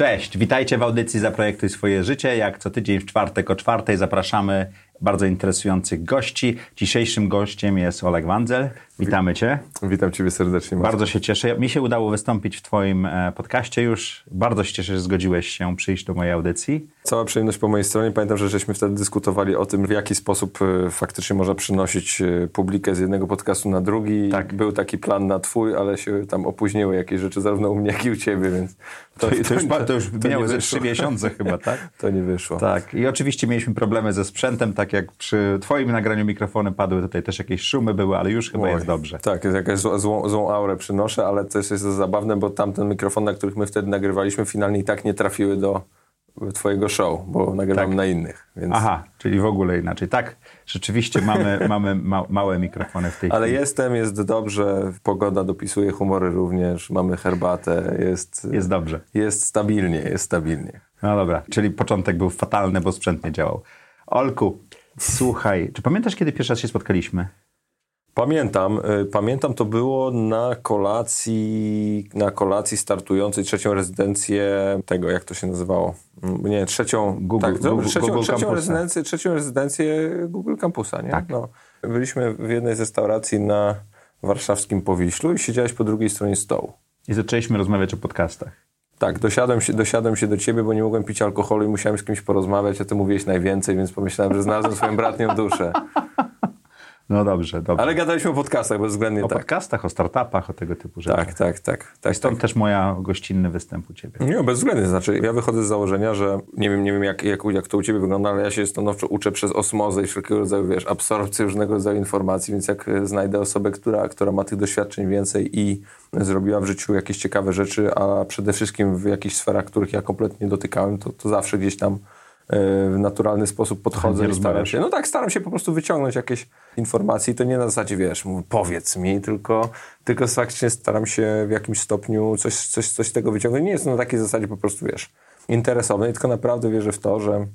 Cześć, witajcie w audycji Zaprojektuj swoje życie. Jak co tydzień w czwartek o czwartej zapraszamy bardzo interesujących gości. Dzisiejszym gościem jest Oleg Wandzel. Witamy Cię. Witam Ciebie serdecznie. Marcin. Bardzo się cieszę. Mi się udało wystąpić w Twoim e, podcaście już. Bardzo się cieszę, że zgodziłeś się przyjść do mojej audycji. Cała przyjemność po mojej stronie. Pamiętam, że żeśmy wtedy dyskutowali o tym, w jaki sposób e, faktycznie można przynosić e, publikę z jednego podcastu na drugi. Tak. Był taki plan na Twój, ale się tam opóźniły jakieś rzeczy zarówno u mnie, jak i u Ciebie, więc... To, to, to już, to już to minęły ze trzy miesiące chyba, tak? To nie wyszło. Tak. I oczywiście mieliśmy problemy ze sprzętem, tak jak przy Twoim nagraniu mikrofony padły, tutaj też jakieś szumy były, ale już chyba Oj. jest dobrze. Tak, jakaś złą, złą aurę przynoszę, ale to jest, jest zabawne, bo tamten mikrofon, na których my wtedy nagrywaliśmy, finalnie i tak nie trafiły do twojego show, bo nagrywam tak. na innych. Więc... Aha, czyli w ogóle inaczej. Tak, rzeczywiście mamy, mamy ma małe mikrofony w tej Ale chwili. jestem, jest dobrze, pogoda dopisuje humory również, mamy herbatę, jest... Jest dobrze. Jest stabilnie, jest stabilnie. No dobra, czyli początek był fatalny, bo sprzęt nie działał. Olku, słuchaj, czy pamiętasz, kiedy pierwszy raz się spotkaliśmy? Pamiętam, y, pamiętam to było na kolacji, na kolacji startującej trzecią rezydencję tego, jak to się nazywało? Mm, nie, trzecią, Google, tak, Google, trzecią, Google trzecią, rezydencję, trzecią rezydencję Google Campusa, nie? Tak. No. Byliśmy w jednej z restauracji na warszawskim Powiślu i siedziałeś po drugiej stronie stołu. I zaczęliśmy rozmawiać o podcastach. Tak, dosiadłem się, dosiadłem się do ciebie, bo nie mogłem pić alkoholu i musiałem z kimś porozmawiać, a ty mówiłeś najwięcej, więc pomyślałem, że znalazłem swoją bratnią duszę. No dobrze, dobrze. Ale gadaliśmy o podcastach bezwzględnie o tak. Podcastach, o startupach, o tego typu rzeczach. Tak, tak, tak. tak Stąd tak. też moja gościnny występ u Ciebie. Nie, bezwzględnie. Znaczy, ja wychodzę z założenia, że nie wiem, nie wiem jak, jak, jak to u Ciebie wygląda, ale ja się stanowczo uczę przez osmozę i wszelkiego rodzaju, wiesz, absorpcję różnego rodzaju informacji, więc jak znajdę osobę, która, która ma tych doświadczeń więcej i zrobiła w życiu jakieś ciekawe rzeczy, a przede wszystkim w jakichś sferach, których ja kompletnie dotykałem, to, to zawsze gdzieś tam w naturalny sposób podchodzę i staram się. No tak, staram się po prostu wyciągnąć jakieś informacje i to nie na zasadzie, wiesz, powiedz mi, tylko, tylko faktycznie staram się w jakimś stopniu coś, coś, coś z tego wyciągnąć. Nie jest to na takiej zasadzie po prostu, wiesz, interesowny, tylko naprawdę wierzę w to, że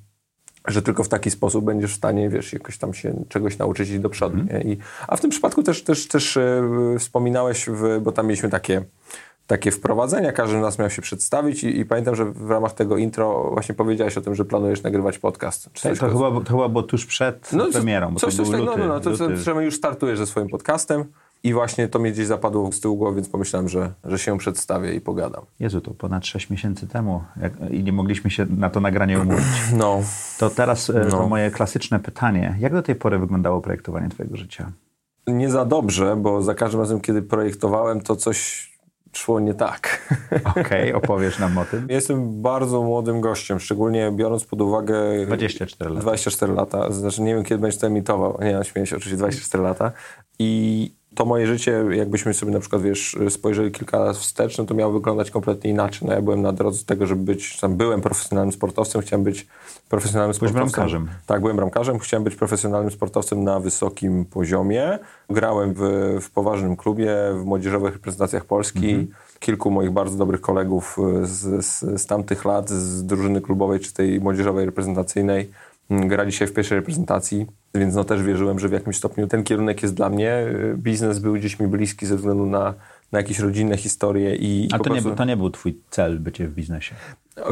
że tylko w taki sposób będziesz w stanie, wiesz, jakoś tam się czegoś nauczyć i do przodu. Mm. I, a w tym przypadku też, też, też yy, wspominałeś, w, bo tam mieliśmy takie takie wprowadzenia, każdy z nas miał się przedstawić i, i, pamiętam, że w ramach tego intro właśnie powiedziałeś o tym, że planujesz nagrywać podcast. Tak, to, chyba, to chyba było tuż przed no, premierą, bo coś, to był coś, luty, No, no, no, to, luty. to, to już startujesz ze swoim podcastem i właśnie to mnie gdzieś zapadło z tyłu głowy, więc pomyślałem, że, że się przedstawię i pogadam. Jezu, to ponad 6 miesięcy temu jak, i nie mogliśmy się na to nagranie umówić. No. To teraz no. to moje klasyczne pytanie. Jak do tej pory wyglądało projektowanie twojego życia? Nie za dobrze, bo za każdym razem, kiedy projektowałem, to coś szło nie tak. Okej, okay, opowiesz nam o tym. Jestem bardzo młodym gościem, szczególnie biorąc pod uwagę... 24 lata. 24 lata, znaczy nie wiem, kiedy będziesz to emitował. Nie, no, śmieję się, oczywiście 24 lata. I to moje życie, jakbyśmy sobie na przykład, wiesz, spojrzeli kilka lat wstecz, no to miało wyglądać kompletnie inaczej. No ja byłem na drodze do tego, żeby być, tam byłem profesjonalnym sportowcem, chciałem być profesjonalnym Byłeś sportowcem. bramkarzem. Tak, byłem bramkarzem, chciałem być profesjonalnym sportowcem na wysokim poziomie. Grałem w, w poważnym klubie, w młodzieżowych reprezentacjach Polski. Mhm. Kilku moich bardzo dobrych kolegów z, z, z tamtych lat, z drużyny klubowej czy tej młodzieżowej reprezentacyjnej gra dzisiaj w pierwszej reprezentacji, więc no też wierzyłem, że w jakimś stopniu ten kierunek jest dla mnie. Biznes był gdzieś mi bliski ze względu na, na jakieś rodzinne historie. I, A to, prostu... nie, to nie był twój cel, bycie w biznesie?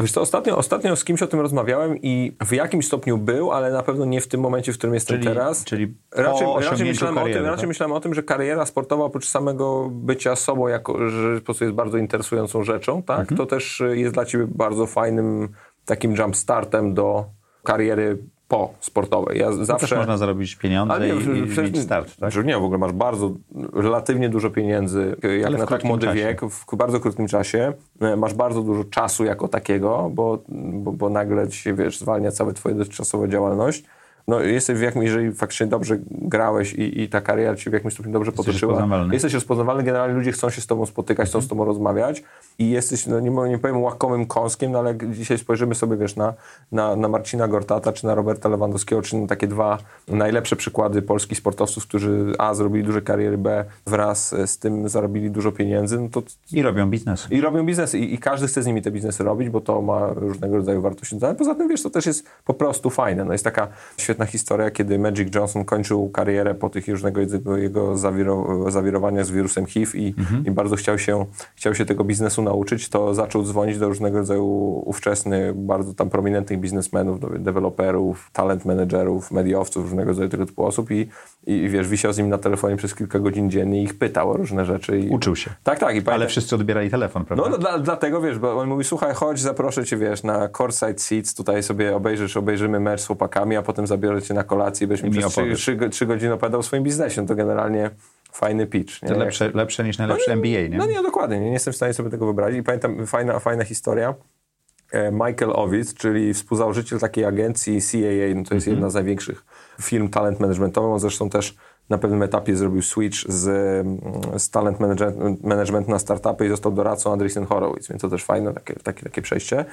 Wiesz co, ostatnio, ostatnio z kimś o tym rozmawiałem i w jakimś stopniu był, ale na pewno nie w tym momencie, w którym jestem czyli, teraz. Czyli raczej, raczej, myślałem, kariery, o tym, raczej tak? myślałem o tym, że kariera sportowa oprócz samego bycia sobą, jako, że po prostu jest bardzo interesującą rzeczą, tak? Mhm. to też jest dla ciebie bardzo fajnym takim jump startem do kariery po sportowej. Ja no zawsze też można zarobić pieniądze Ale nie, i, i mieć start, tak? Nie, w ogóle masz bardzo, relatywnie dużo pieniędzy, jak Ale na tak młody czasie. wiek, w bardzo krótkim czasie. E, Masz bardzo dużo czasu jako takiego, bo, bo, bo nagle ci się, wiesz, zwalnia cała twoja dotychczasowa działalność. No jesteś w jakimś, jeżeli faktycznie dobrze grałeś i, i ta kariera ci w jakimś stopniu dobrze Jesteś potoczyła, rozpoznawalny. jesteś rozpoznawalny, generalnie ludzie chcą się z tobą spotykać, chcą z tobą rozmawiać i jesteś, no nie, nie powiem łakomym kąskiem, no ale jak dzisiaj spojrzymy sobie, wiesz, na, na, na Marcina Gortata, czy na Roberta Lewandowskiego, czy na takie dwa najlepsze przykłady polskich sportowców, którzy A, zrobili duże kariery, B, wraz z tym zarobili dużo pieniędzy, no to I robią biznes. i robią biznesy i, i każdy chce z nimi te biznesy robić, bo to ma różnego rodzaju wartość. Ale poza tym, wiesz, to też jest po prostu fajne. No jest taka świetna historia, kiedy Magic Johnson kończył karierę po tych różnego jego, zawiro, zawirowaniach z wirusem HIV i, i bardzo chciał się, chciał się tego biznesu nauczyć, to zaczął dzwonić do różnego rodzaju ówczesnych, bardzo tam prominentnych biznesmenów, deweloperów, talent managerów, mediowców, różnego rodzaju tego typu osób i, i wiesz, wisiał z nimi na telefonie przez kilka godzin dziennie i ich pytał o różne rzeczy. I, Uczył się. Tak, tak. I Ale pamiętam- wszyscy odbierali telefon, prawda? no, no dla, dlatego, wiesz, bo on mówi, słuchaj, chodź, zaproszę cię, wiesz, na courtside seats, tutaj sobie obejrzysz, obejrzymy mecz z chłopakami, a potem zabiorę cię na kolację i byś mi przez trzy, opowiesz. trzy, trzy godziny opowiadał o swoim biznesie. No to generalnie fajny pitch. Nie? To Jak- lepsze, lepsze niż najlepszy NBA, nie? No nie, dokładnie, nie, nie jestem w stanie sobie tego wyobrazić. I pamiętam, fajna, fajna historia. E, Michael Owic, czyli współzałożyciel takiej agencji CAA, no to jest jedna z największych firm talent managementowych. On zresztą też na pewnym etapie zrobił switch z, mm, z talent management, management na startupy i został doradcą Andreessen Horowitz, więc to też fajne takie, takie, takie przejście.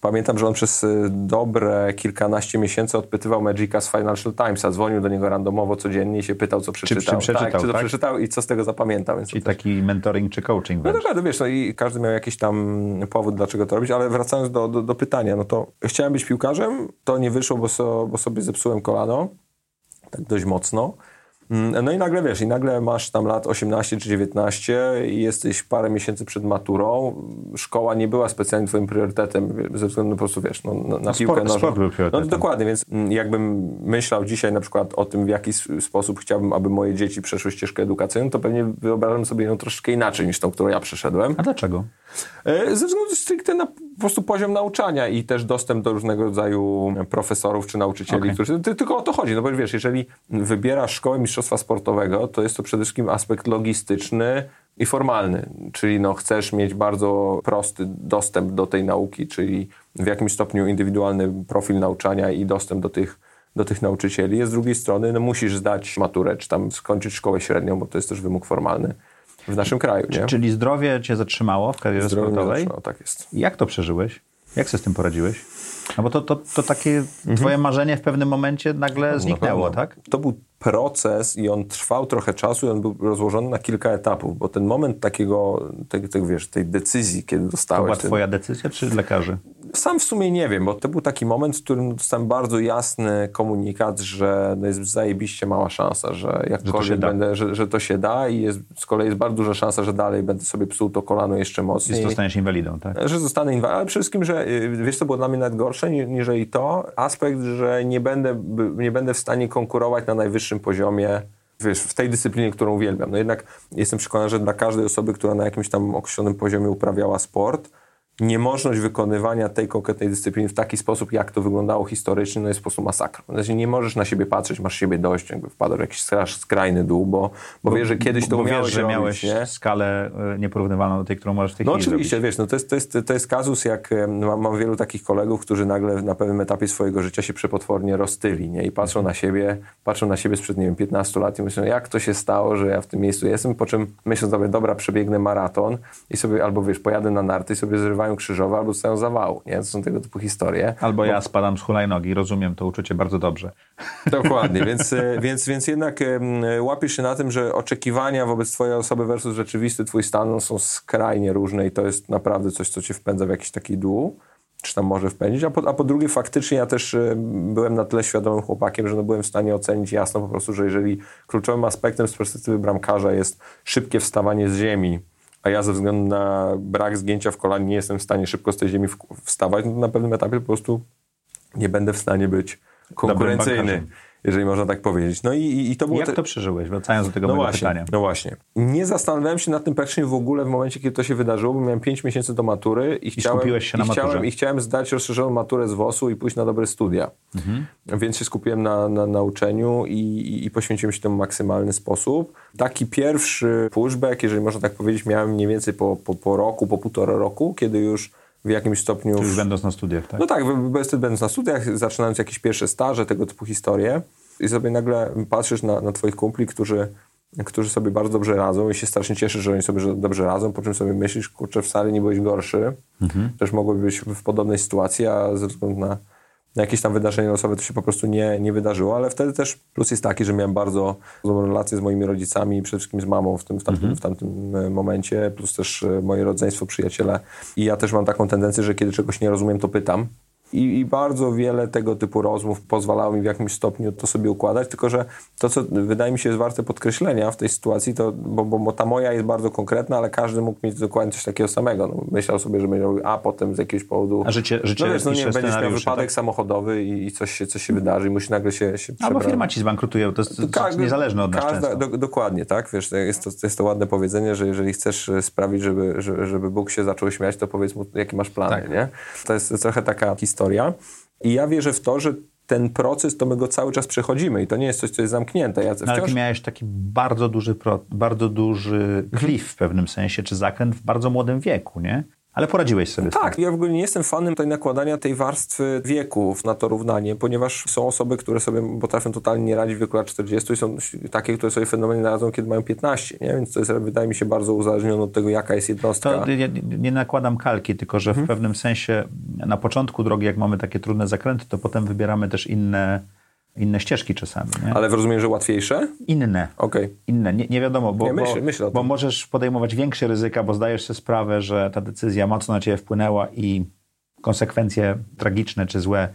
Pamiętam, że on przez y, dobre kilkanaście miesięcy odpytywał Magica z Financial Timesa, dzwonił do niego randomowo codziennie i się pytał, co przeczytał. przeczytał, tak, czy to tak? przeczytał i co z tego zapamiętał. Więc Czyli też- taki mentoring czy coaching no dokładnie, wiesz, no i każdy miał jakiś tam powód, dlaczego to robić, ale wracając do, do, do pytania, no to chciałem być piłkarzem, to nie wyszło, bo, so, bo sobie zepsułem kolano, tak dość mocno. Mm, No i nagle wiesz, i nagle masz tam lat 18 czy 19 i jesteś parę miesięcy przed maturą. Szkoła nie była specjalnie twoim priorytetem, ze względu po prostu, wiesz, no, na, na piłkę nożną. sport był No priorytetem. dokładnie, więc mm, jakbym myślał dzisiaj na przykład o tym, w jaki sposób chciałbym, aby moje dzieci przeszły ścieżkę edukacyjną, to pewnie wyobrażam sobie ją troszeczkę inaczej niż tą, którą ja przeszedłem. A dlaczego? E, Ze względu stricte na po prostu poziom nauczania i też dostęp do różnego rodzaju profesorów czy nauczycieli, Okej. którzy ty, tylko o to chodzi. No bo wiesz, jeżeli wybierasz szkołę mistrzostwa sportowego, to jest to przede wszystkim aspekt logistyczny i formalny, czyli no, chcesz mieć bardzo prosty dostęp do tej nauki, czyli w jakimś stopniu indywidualny profil nauczania i dostęp do tych do tych nauczycieli. A z drugiej strony no, musisz zdać maturę, czy tam skończyć szkołę średnią, bo to jest też wymóg formalny w naszym kraju. Nie? Czyli zdrowie cię zatrzymało w karierze Zdrowie sportowej? tak jest. Jak to przeżyłeś? Jak sobie z tym poradziłeś? No bo to, to, to takie twoje marzenie w pewnym momencie nagle zniknęło, Mhm. Na pewno. tak? To był proces i on trwał trochę czasu i on był rozłożony na kilka etapów, bo ten moment takiego, tego, tego wiesz, tej decyzji, kiedy To dostałeś... była ten- twoja decyzja, czy lekarzy? Sam w sumie nie wiem, bo to był taki moment, w którym dostałem bardzo jasny komunikat, że no jest zajebiście mała szansa, że jakkolwiek da. będę, że, że to się da i jest, z kolei jest bardzo duża szansa, że dalej będę sobie psuł to kolano jeszcze mocniej. Jest zostaniesz inwalidą, tak? Że zostanę inwalidą, ale przede wszystkim, że y, wiesz co było dla mnie nawet gorsze ni- niżeli to, aspekt, że nie będę, nie będę w stanie konkurować na najwyższym poziomie wiesz, w tej dyscyplinie, którą uwielbiam. No jednak jestem przekonany, że dla każdej osoby, która na jakimś tam określonym poziomie uprawiała sport, niemożność wykonywania tej konkretnej dyscypliny w taki sposób, jak to wyglądało historycznie, no jest po prostu masakrą. Znaczy nie możesz na siebie patrzeć, masz siebie dość, jakby wpadł w jakiś skrajny dół, bo, bo, wiesz, że kiedyś to bo umiałeś wiesz, że robić, miałeś nie? skalę e, nieporównywalną do tej, którą możesz w tej No chwili oczywiście, zrobić. wiesz, no to jest, to, jest, to jest kazus, jak mam, mam wielu takich kolegów, którzy nagle na pewnym etapie swojego życia się przepotwornie roztyli, nie? I patrzą na siebie, patrzą na siebie sprzed, nie wiem, 15 lat i myślą, jak to się stało, że ja w tym miejscu jestem, po czym myślą sobie, dobra, przebiegnę maraton i sobie, albo wiesz, pojadę na narty i sobie zrywają krzyżowe, albo dostają zawału, nie? To są tego typu historie. Albo ja spadam z hulajnogi, rozumiem to uczucie bardzo dobrze. Dokładnie, więc, e, więc, więc jednak łapiesz się na tym, że oczekiwania wobec twojej osoby versus rzeczywisty twój stan no, są skrajnie różne i to jest naprawdę coś, co cię wpędza w jakiś taki dół, czy tam może wpędzić, a po, a po drugie faktycznie ja też byłem na tyle świadomym chłopakiem, że no byłem w stanie ocenić jasno po prostu, że jeżeli kluczowym aspektem z perspektywy bramkarza jest szybkie wstawanie z ziemi, a ja ze względu na brak zgięcia w kolanie nie jestem w stanie szybko z tej ziemi wstawać, no to na pewnym etapie po prostu nie będę w stanie być konkurencyjny. Jeżeli można tak powiedzieć. No i, i, i to było... Jak te- to przeżyłeś? Wracając do tego no właśnie, pytania. no właśnie. Nie zastanawiałem się nad tym praktycznie w ogóle w momencie, kiedy to się wydarzyło, bo miałem 5 miesięcy do matury i, chciałem, skupiłeś się na i chciałem, i chciałem zdać rozszerzoną maturę z WOS-u i pójść na dobre studia. Mhm. Więc się skupiłem na, na, na uczeniu i, i, i poświęciłem się temu w maksymalny sposób. Taki pierwszy pushback, jeżeli można tak powiedzieć, miałem mniej więcej po, po, po roku, po półtora roku, kiedy już w jakimś stopniu... Już będąc na studiach, tak? No tak, będąc na studiach, zaczynając jakieś pierwsze staże, tego typu historie i sobie nagle patrzysz na, na twoich kumpli, którzy, którzy sobie bardzo dobrze radzą i się strasznie cieszysz, że oni sobie dobrze radzą, po czym sobie myślisz, kurczę, wcale nie byłeś gorszy, mhm. też mogłeś być w podobnej sytuacji, a ze względu na jakieś tam wydarzenie losowe to się po prostu nie, nie wydarzyło, ale wtedy też plus jest taki, że miałem bardzo dobrą relację z moimi rodzicami, przede wszystkim z mamą w tym, w tamtym, mhm. w tamtym e, momencie, plus też e, moje rodzeństwo, przyjaciele. I ja też mam taką tendencję, że kiedy czegoś nie rozumiem, to pytam. I, I, bardzo wiele tego typu rozmów pozwalało mi w jakimś stopniu to sobie układać, tylko że to, co wydaje mi się jest warte podkreślenia w tej sytuacji, to, bo, bo, bo ta moja jest bardzo konkretna, ale każdy mógł mieć dokładnie coś takiego samego. No, myślał sobie, że będzie robił, a potem z jakiegoś powodu... A życie, życie no wiesz, no nie, będziesz miał wypadek tak? samochodowy i, i, coś, się, coś się wydarzy i musi nagle się, się Albo firma ci zbankrutuje, to jest każdy, niezależne od nas każda, do, Dokładnie, tak? Wiesz, jest to, jest to ładne powiedzenie, że jeżeli chcesz sprawić, żeby, żeby Bóg się zaczął śmiać, to powiedz mu, jakie masz plany, tak. nie? To jest trochę taka historia. I ja wierzę w to, że ten proces, to my go cały czas przechodzimy i to nie jest coś, co jest zamknięte. Ja wciąż... Ale ty miałeś taki bardzo duży, bardzo duży klif w pewnym sensie, czy zakręt w bardzo młodym wieku, nie? Ale poradziłeś sobie tak, z tym. Tak, ja w ogóle nie jestem fanem tej nakładania tej warstwy wieków na to równanie, ponieważ są osoby, które sobie potrafią totalnie nie radzić w wieku lat 40 i są takie, które sobie fenomenalnie radzą, kiedy mają 15, nie? Więc to jest, wydaje mi się, bardzo uzależnione od tego, jaka jest jednostka. To ja nie nakładam kalki, tylko że w pewnym sensie na początku drogi, jak mamy takie trudne zakręty, to potem wybieramy też inne inne ścieżki czasami. Nie? Ale w rozumieniu, że łatwiejsze? Inne. Okay. Inne. Nie, nie wiadomo, bo, nie, myśl, bo, myśl bo możesz podejmować większe ryzyka, bo zdajesz sobie sprawę, że ta decyzja mocno na ciebie wpłynęła i konsekwencje tragiczne czy złe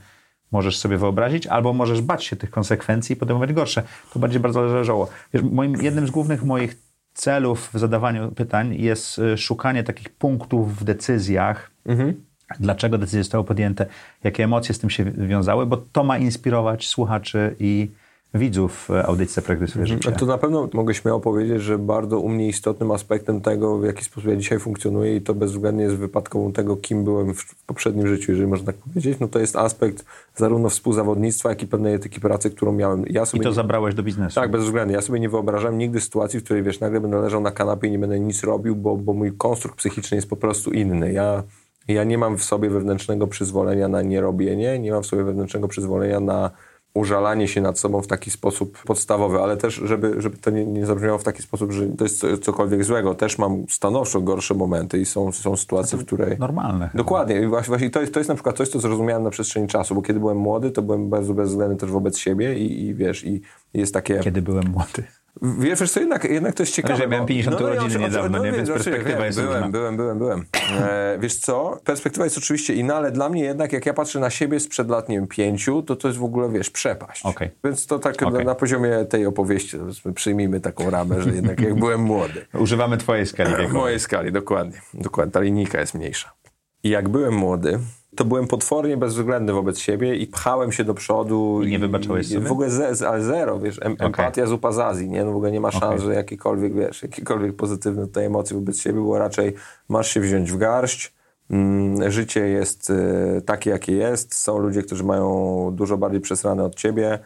możesz sobie wyobrazić, albo możesz bać się tych konsekwencji i podejmować gorsze. To będzie bardzo zależało. Wiesz, moim, jednym z głównych moich celów w zadawaniu pytań jest y, szukanie takich punktów w decyzjach, mhm dlaczego decyzje zostały podjęte, jakie emocje z tym się wiązały, bo to ma inspirować słuchaczy i widzów audycji Projekty Swoje mhm. Życie. To na pewno mogę śmiało powiedzieć, że bardzo u mnie istotnym aspektem tego, w jaki sposób ja dzisiaj funkcjonuję i to bezwzględnie jest wypadkową tego, kim byłem w poprzednim życiu, jeżeli można tak powiedzieć, no to jest aspekt zarówno współzawodnictwa, jak i pewnej etyki pracy, którą miałem. Ja I to nie... zabrałeś do biznesu. Tak, bezwzględnie. Ja sobie nie wyobrażam nigdy sytuacji, w której, wiesz, nagle będę leżał na kanapie i nie będę nic robił, bo, bo mój konstrukt psychiczny jest po prostu inny. Ja ja nie mam w sobie wewnętrznego przyzwolenia na nierobienie, nie mam w sobie wewnętrznego przyzwolenia na użalanie się nad sobą w taki sposób podstawowy, ale też, żeby, żeby to nie, nie zabrzmiało w taki sposób, że to jest cokolwiek złego. Też mam stanowczo gorsze momenty i są, są sytuacje, w której... Normalne. Dokładnie. I właśnie, właśnie to, jest, to jest na przykład coś, co zrozumiałem na przestrzeni czasu, bo kiedy byłem młody, to byłem bardzo bezwzględny też wobec siebie i, i wiesz, i jest takie... Kiedy byłem młody. Wiesz, wiesz co, jednak, jednak to jest ciekawe. Że miałem 50 no, no, urodziny niedawno, no, nie? więc perspektywa wiem, jest byłem, różna. Byłem, byłem, byłem. E, wiesz co, perspektywa jest oczywiście inna, ale dla mnie jednak, jak ja patrzę na siebie sprzed lat, nie wiem, pięciu, to to jest w ogóle, wiesz, przepaść. Okay. Więc to tak okay. na, na, poziomie tej opowieści, przyjmijmy taką ramę, że jednak jak byłem młody. Używamy twojej skali wiekowej. Mojej skali, dokładnie. Dokładnie, ta linijka jest mniejsza. I jak byłem młody, to byłem potwornie bezwzględny wobec siebie i pchałem się do przodu. I nie wybaczyłeś sobie? W ogóle ze, ale zero, wiesz, em, okay. empatia z Azji, nie? No w ogóle nie ma szans, okay. że jakiekolwiek, wiesz, jakiekolwiek pozytywne tutaj emocje wobec siebie, było raczej masz się wziąć w garść, mm, życie jest y, takie, jakie jest, są ludzie, którzy mają dużo bardziej przesrane od ciebie,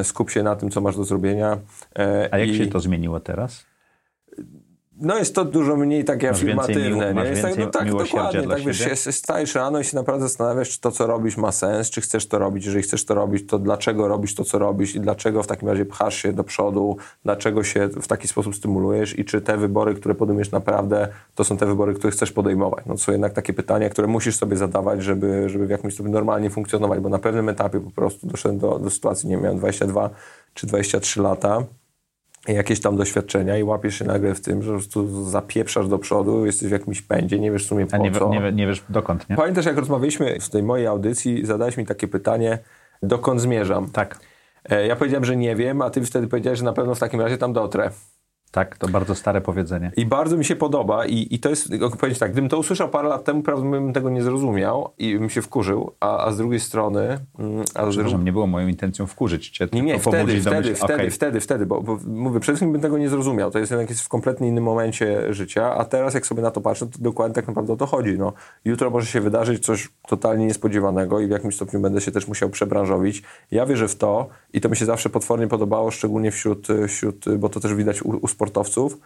y, skup się na tym, co masz do zrobienia. Y, A jak i... się to zmieniło teraz? No jest to dużo mniej takie masz afirmatywne. Mił, nie? Jest tak, no, tak dokładnie. Tak, wiesz, się, stajesz rano i się naprawdę zastanawiasz, czy to, co robisz, ma sens, czy chcesz to robić. Jeżeli chcesz to robić, to dlaczego robisz to, co robisz i dlaczego w takim razie pchasz się do przodu, dlaczego się w taki sposób stymulujesz i czy te wybory, które podejmiesz naprawdę, to są te wybory, które chcesz podejmować. No to są jednak takie pytania, które musisz sobie zadawać, żeby, żeby w jakimś stopniu normalnie funkcjonować, bo na pewnym etapie po prostu doszedłem do, do sytuacji, nie miałem 22 czy 23 lata, jakieś tam doświadczenia i łapiesz się nagle w tym, że po prostu zapieprzasz do przodu, jesteś w jakimś pędzie, nie wiesz w sumie po A nie, co. Nie, nie wiesz dokąd, nie? Pamiętasz, jak rozmawialiśmy w tej mojej audycji, zadałeś mi takie pytanie, dokąd zmierzam? Tak. E, ja powiedziałem, że nie wiem, a ty wtedy powiedziałeś, że na pewno w takim razie tam dotrę. Tak, to bardzo stare powiedzenie. I bardzo mi się podoba i, i to jest, powiedzieć tak, gdybym to usłyszał parę lat temu, prawdopodobnie bym tego nie zrozumiał i bym się wkurzył, a, a z drugiej strony... Mm, a Przepraszam, nie było moją intencją wkurzyć cię, Nie, nie, wtedy, wtedy, wtedy, okay. wtedy, wtedy, bo, bo mówię, przede wszystkim bym tego nie zrozumiał, to jest jednak jest w kompletnie innym momencie życia, a teraz jak sobie na to patrzę, to dokładnie tak naprawdę o to chodzi. No, jutro może się wydarzyć coś totalnie niespodziewanego i w jakimś stopniu będę się też musiał przebranżowić. Ja wierzę w to i to mi się zawsze potwornie podobało, szczególnie wśród, wśród bo to też widać u, u sportowców,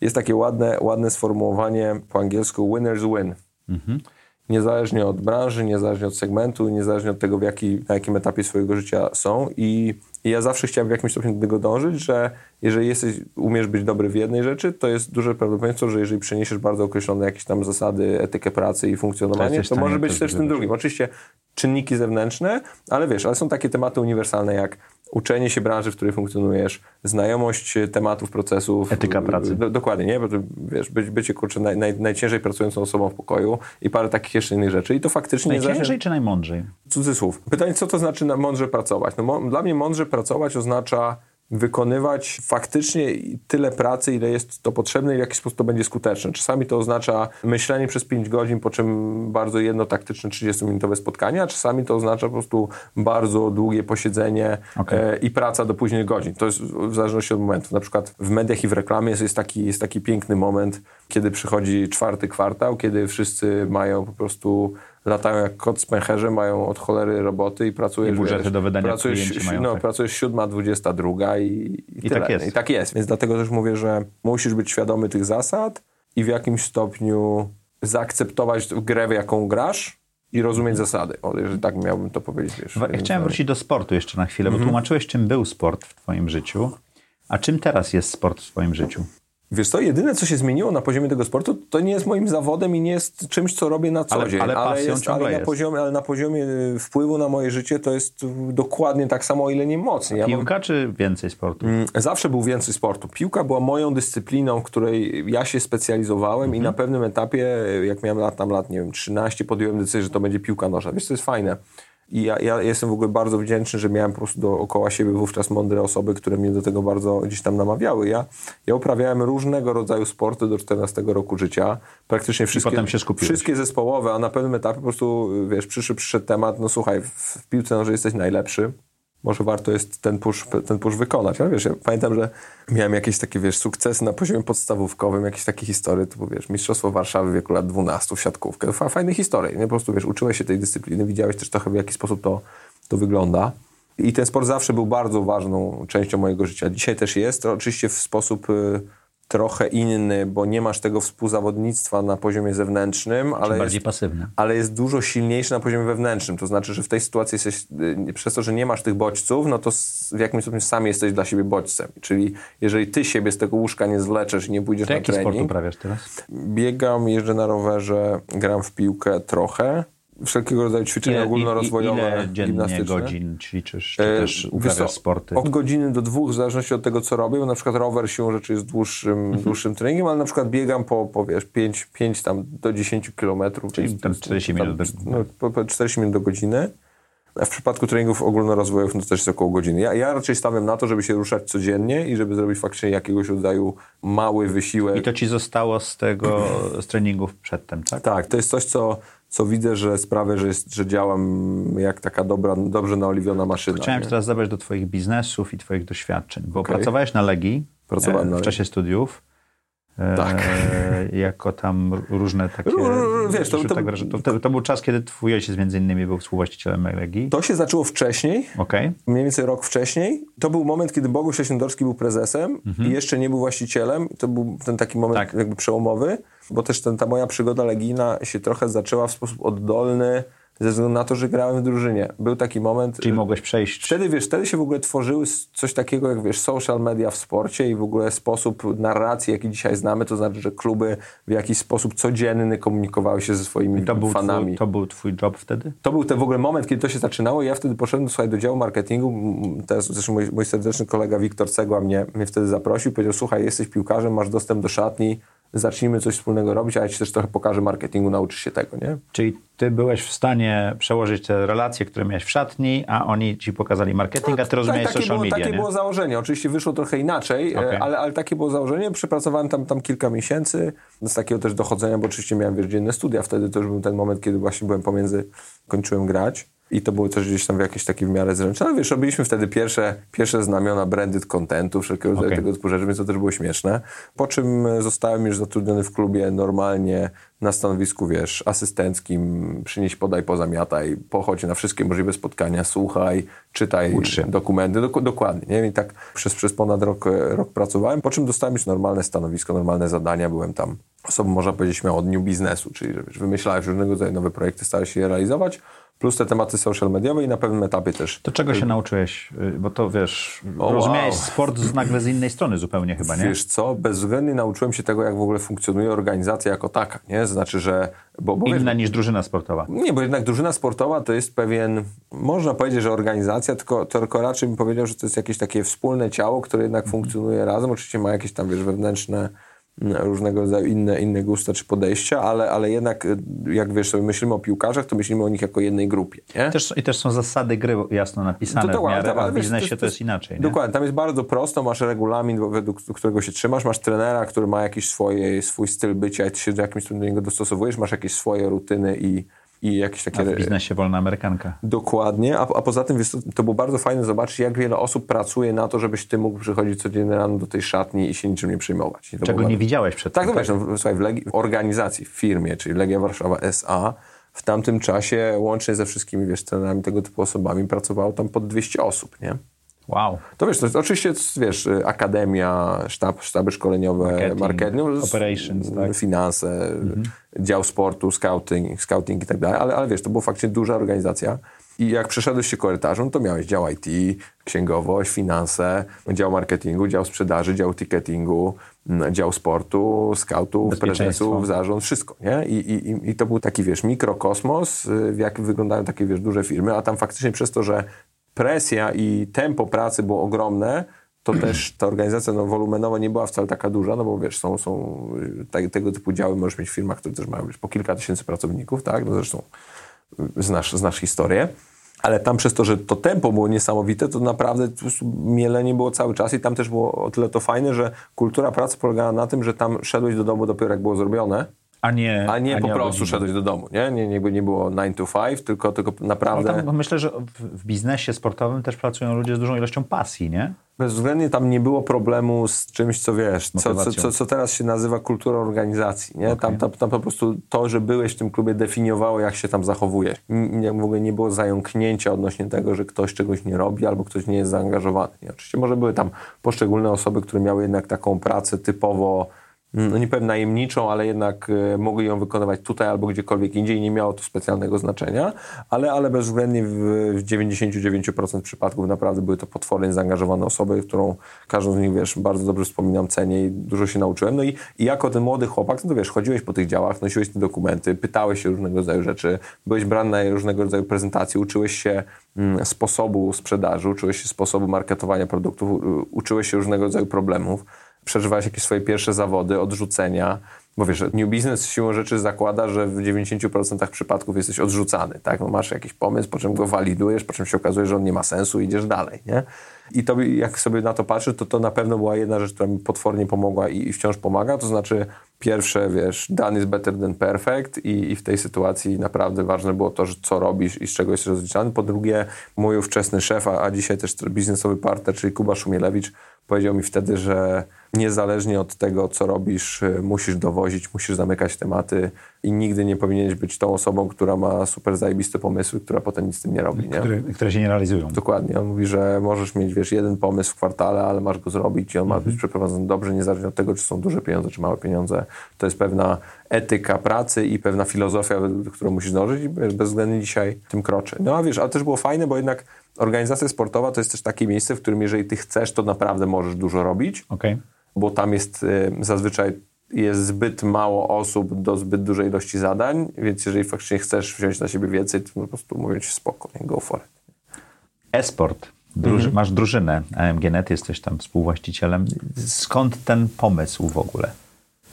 jest takie ładne, ładne sformułowanie po angielsku winners win. Mhm. niezależnie od branży, niezależnie od segmentu, niezależnie od tego, w jaki, na jakim etapie swojego życia są i i ja zawsze chciałem w jakimś stopniu do tego dążyć, że jeżeli jesteś, umiesz być dobry w jednej rzeczy, to jest duże prawdopodobieństwo, że jeżeli przeniesiesz bardzo określone jakieś tam zasady, etykę pracy i funkcjonowanie, to, to może być też tym drugim. Oczywiście czynniki zewnętrzne, ale wiesz, ale są takie tematy uniwersalne jak uczenie się branży, w której funkcjonujesz, znajomość tematów, procesów. Etyka pracy. Do, dokładnie, nie? Bo to, wiesz, być, bycie kurczę naj, naj, najciężej pracującą osobą w pokoju i parę takich jeszcze innych rzeczy. I to faktycznie... Najciężej zależy... czy najmądrzej? Cudzysłów. Pytanie, co to znaczy mądrze pracować? No, dla mnie mądrze pracować oznacza wykonywać faktycznie tyle pracy, ile jest to potrzebne i w jaki sposób to będzie skuteczne. Czasami to oznacza myślenie przez 5 godzin, po czym bardzo jedno taktyczne 30-minutowe spotkanie, a czasami to oznacza po prostu bardzo długie posiedzenie okay. e, i praca do późnych godzin. To jest w zależności od momentu. Na przykład w mediach i w reklamie jest, jest, taki, jest taki piękny moment, kiedy przychodzi czwarty kwartał, kiedy wszyscy mają po prostu latają jak kot z pęcherzem, mają od cholery roboty i pracujesz... I budżety wiesz, do wydania pracujesz, mają, no, tak. pracujesz siódma, dwudziesta druga i, i, I tak jest. I tak jest. Więc dlatego też mówię, że musisz być świadomy tych zasad i w jakimś stopniu zaakceptować grę, w jaką grasz i rozumieć zasady. O, jeżeli tak miałbym to powiedzieć. Wiesz, ja chciałem wrócić do sportu jeszcze na chwilę, bo mhm. tłumaczyłeś, czym był sport w twoim życiu, a czym teraz jest sport w twoim życiu? Wiesz co, jedyne co się zmieniło na poziomie tego sportu, to nie jest moim zawodem i nie jest czymś, co robię na co ale, dzień. Ale, ale, jest, ale, na poziomie, ale na poziomie y, wpływu na moje życie to jest dokładnie tak samo, o ile nie mocniej. Ja piłka mam... czy więcej sportu? Mm, zawsze był więcej sportu. Piłka była moją dyscypliną, w której ja się specjalizowałem mhm. i na pewnym etapie, jak miałem lat, tam lat, nie wiem, 13, podjąłem decyzję, że to będzie piłka nożna. Wiesz, to jest fajne. I ja, ja, jestem w ogóle bardzo wdzięczny, że miałem po prostu dookoła siebie wówczas mądre osoby, które mnie do tego bardzo gdzieś tam namawiały. Ja, ja uprawiałem różnego rodzaju sporty do 14 roku życia. Praktycznie wszystkie, wszystkie zespołowe, a na pewnym etapie po prostu, wiesz, przyszedł, przyszedł temat, no słuchaj, w, piłce nożnej jesteś najlepszy może warto jest ten push, ten push wykonać. Ale wiesz, ja pamiętam, że miałem jakieś takie, wiesz, sukcesy na poziomie podstawówkowym, jakieś takie historie, typu, wiesz, Mistrzostwo Warszawy w wieku lat 12 w siatkówkę. Fajne historie, nie? Po prostu, wiesz, uczyłeś się tej dyscypliny, widziałeś też trochę, w jaki sposób to, to wygląda. I ten sport zawsze był bardzo ważną częścią mojego życia. Dzisiaj też jest, oczywiście w sposób... Y, trochę inny, bo nie masz tego współzawodnictwa na poziomie zewnętrznym, ale bardziej jest, pasywny. ale jest dużo silniejszy na poziomie wewnętrznym. To znaczy, że w tej sytuacji jesteś, y, przez to, że nie masz tych bodźców, no to w jakimś stopniu sam jesteś dla siebie bodźcem. Czyli jeżeli ty siebie z tego łóżka nie zleczesz i nie pójdziesz to na trening... jaki sport uprawiasz teraz? Biegam, jeżdżę na rowerze, gram w piłkę trochę wszelkiego rodzaju ćwiczenia ile, ogólnorozwojowe, ile dziennie godzin ćwiczysz, czy e, też uprawiasz sporty? Od godziny do dwóch, w zależności od tego, co robię, bo na przykład rower siłą rzeczy jest dłuższym, mhm. dłuższym treningiem, ale na przykład biegam po, po wiesz, 5, 5 tam do 10 kilometrów. Czyli tam 40 minut. do... no, po 40 minut do godziny. W przypadku treningów ogólnorozwojowych no to też jest około godziny. Ja, ja raczej stawiam na to, żeby się ruszać codziennie i żeby zrobić faktycznie jakiegoś rodzaju mały wysiłek. I to ci zostało z tego, z treningów przedtem, tak? Tak, to jest coś, co co widzę, że sprawia, że, jest, że działam jak taka dobra, dobrze naoliwiona maszyna. Chciałem nie? teraz zabrać do Twoich biznesów i Twoich doświadczeń, bo okay. pracowałeś na Legii Pracowałem e, w czasie studiów. E, tak. jako tam różne takie... Wiesz, to, to, tak, to, to, był czas, kiedy twój ojciec między innymi był współwłaścicielem Legii. To się zaczęło wcześniej, okay. mniej więcej rok wcześniej. To był moment, kiedy Boguś Leśniodorski był prezesem mhm. i jeszcze nie był właścicielem. To był ten taki moment tak. jakby przełomowy bo też ten, ta moja przygoda legijna się trochę zaczęła w sposób oddolny, ze względu na to, że grałem w drużynie. Był taki moment... Czyli mogłeś przejść... Wtedy, wiesz, wtedy się w ogóle tworzyły coś takiego jak, wiesz, social media w sporcie i w ogóle sposób narracji, jaki dzisiaj znamy, to znaczy, że kluby w jakiś sposób codzienny komunikowały się ze swoimi to był fanami. Twój, to był twój job wtedy? To był ten w ogóle moment, kiedy to się zaczynało i ja wtedy poszedłem, słuchaj, do działu marketingu. Teraz zresztą mój, mój serdeczny kolega Wiktor Cegła mnie, mnie wtedy zaprosił, powiedział, słuchaj, jesteś piłkarzem, masz dostęp do szatni, zacznijmy coś wspólnego robić, a ja ci też trochę pokażę marketingu, nauczysz się tego, nie? Czyli ty byłeś w stanie przełożyć te relacje, które miałeś w szatni, a oni ci pokazali marketing, a ty rozumiałeś tak, social było, media, Takie nie? było założenie. Oczywiście wyszło trochę inaczej, e, okay. ale, ale takie było założenie. Przepracowałem tam, tam kilka miesięcy z takiego też dochodzenia, bo oczywiście miałem wiesz, dzienne studia. Wtedy to już był ten moment, kiedy właśnie byłem pomiędzy, kończyłem grać. I to było też gdzieś tam w jakiejś takiej w miarę zręczne. Ale wiesz, robiliśmy wtedy pierwsze, pierwsze znamiona branded contentu, wszelkiego okay. tego typu rzeczy, więc to też było śmieszne. Po czym zostałem już zatrudniony w klubie normalnie na stanowisku, wiesz, asystenckim, przynieś, podaj, pozamiataj, pochodź na wszystkie możliwe spotkania, słuchaj, czytaj dokumenty, dok dokładnie, nie? I tak przez, przez ponad rok, rok pracowałem, po czym dostałem już normalne stanowisko, normalne zadania, byłem tam osobą, można powiedzieć, śmiało od new biznesu, czyli że wiesz, wymyślałeś różnego rodzaju nowe projekty, starałeś się je realizować, plus te tematy social mediowe i na pewnym etapie też. To czego się nauczyłeś? Y, Bo to wiesz, O, rozumiałeś wow. sport z, nagle z innej strony zupełnie chyba, nie? Wiesz co, bezwzględnie nauczyłem się tego, jak w ogóle funkcjonuje organizacja jako taka, nie? Znaczy, że... Bo, bo wiesz, Inna niż drużyna sportowa. Nie, bo jednak drużyna sportowa to jest pewien, można powiedzieć, że organizacja, tylko, tylko raczej bym powiedział, że to jest jakieś takie wspólne ciało, które jednak funkcjonuje razem. Oczywiście ma jakieś tam, wiesz, wewnętrzne różnego rodzaju inne, inne gusta czy podejścia, ale, ale jednak y, jak wiesz, sobie myślimy o piłkarzach, to myślimy o nich jako jednej grupie, nie? Też, I też są zasady gry jasno napisane To w ładnie, miarę, a ale w biznesie to jest inaczej, nie? Dokładnie, tam jest bardzo prosto, masz regulamin, według którego się trzymasz, masz trenera, który ma jakiś swoje, swój styl bycia i ty się do jakimś do niego dostosowujesz, masz jakieś swoje rutyny i, i jakieś takie... A w biznesie wolna amerykanka. Dokładnie, a, a poza tym wiesz, to, było bardzo fajne zobaczyć, jak wiele osób pracuje na to, żebyś ty mógł przychodzić codziennie rano do tej szatni i się niczym nie przejmować. Czego było nie bardzo- widziałeś przed Tak, tym. wiesz, no, słuchaj, w, Legi- w organizacji, w firmie, czyli Legia Warszawa SA, w tamtym czasie łącznie ze wszystkimi, wiesz, trenerami tego typu osobami pracowało tam pod 200 osób, nie? Wow. To wiesz, to oczywiście, wiesz, akademia, sztab, sztaby szkoleniowe, Marketing, marketing, operations, tak. Mhm. Dział sportu, scouting, scouting i tak dalej, ale, ale wiesz, to była faktycznie duża organizacja. I jak przeszedłeś się korytarzem, to miałeś dział IT, księgowość, finanse, dział marketingu, dział sprzedaży, dział ticketingu, dział sportu, scoutów, prezesów, zarząd, wszystko, nie? I, i, i- to był taki, wiesz, mikrokosmos, y, w jakim wyglądają takie, wiesz, duże firmy, a tam faktycznie przez to, że presja i tempo pracy było ogromne, to też ta organizacja no, wolumenowa nie była wcale taka duża, no bo wiesz, są, są y, te, tego typu działy możesz mieć w firmach, które też mają wiesz, po kilka tysięcy pracowników, tak? No zresztą y, znasz, znasz historię. Ale tam przez to, że to tempo było niesamowite, to naprawdę mielenie było cały czas i tam też było o tyle to fajne, że kultura pracy polegała na tym, że tam szedłeś do domu dopiero jak było zrobione, A nie, a nie po o prostu szedłeś do domu, nie? Nie, nie, nie było 9 to 5, tylko, tylko No naprawdę... tam, myślę, że w, w biznesie sportowym też pracują ludzie z dużą ilością pasji, nie? Bezwzględnie tam nie było problemu z czymś, co wiesz, co, co, co, co teraz się nazywa kulturą organizacji. Nie? Tam, tam, tam po prostu to, że byłeś w tym klubie definiowało, jak się tam zachowujesz. N- nie- W ogóle nie było zająknięcia odnośnie tego, że ktoś czegoś nie robi albo ktoś nie jest zaangażowany. Nie? Oczywiście może były tam poszczególne osoby, które miały jednak taką pracę typowo no nie powiem najemniczą, ale jednak e, mogły ją wykonywać tutaj albo gdziekolwiek indziej nie miało to specjalnego znaczenia, ale, ale bezwzględnie w, w 99% przypadków naprawdę były to potwornie zaangażowane osoby, którą każdą z nich, wiesz, bardzo dobrze wspominam, cenię i dużo się nauczyłem. No i, i jako ten młody chłopak, no to wiesz, chodziłeś po tych działach, nosiłeś te dokumenty, pytałeś się różnego rodzaju rzeczy, byłeś brany na różnego rodzaju prezentacje, uczyłeś się mm, sposobu sprzedaży, uczyłeś się sposobu marketowania produktów, uczyłeś się różnego rodzaju problemów przeżywałeś jakieś swoje pierwsze zawody, odrzucenia, bo wiesz, new business siłą rzeczy zakłada, że w 90% przypadków jesteś odrzucany, tak? No masz jakiś pomysł, po czym go walidujesz, po czym się okazuje, że on nie ma sensu idziesz dalej, nie? I to, jak sobie na to patrzę, to to na pewno była jedna rzecz, która mi potwornie pomogła i, i wciąż pomaga, to znaczy pierwsze, wiesz, done is better than perfect i, i w tej sytuacji naprawdę ważne było to, że co robisz i z czego jesteś rozliczany. Po drugie, mój ówczesny szef, a, a dzisiaj też biznesowy partner, czyli Kuba Szumielewicz, powiedział mi wtedy, że niezależnie od tego, co robisz, y, musisz dowozić, musisz zamykać tematy i nigdy nie powinieneś być tą osobą, która ma super zajebiste pomysły, która potem nic z tym nie robi. Nie? Które, które się nie realizują. Dokładnie. On mówi, że możesz mieć, wiesz, jeden pomysł w kwartale, ale masz go zrobić i on ma być przeprowadzony dobrze, niezależnie od tego, czy są duże pieniądze, czy małe pieniądze. To jest pewna etyka pracy i pewna filozofia, którą musisz dążyć i wiesz, bezwzględnie dzisiaj tym kroczę. No a wiesz, ale też było fajne, bo jednak organizacja sportowa to jest też takie miejsce, w którym jeżeli ty chcesz, to naprawdę możesz dużo robić Okej. bo tam jest y, zazwyczaj jest zbyt mało osób do zbyt dużej ilości zadań, więc jeżeli faktycznie chcesz wziąć na siebie więcej, to po prostu mówię ci spoko, nie? go for it. E-sport. Druży, Masz drużynę AMG.net, jesteś tam współwłaścicielem. Skąd ten pomysł w ogóle?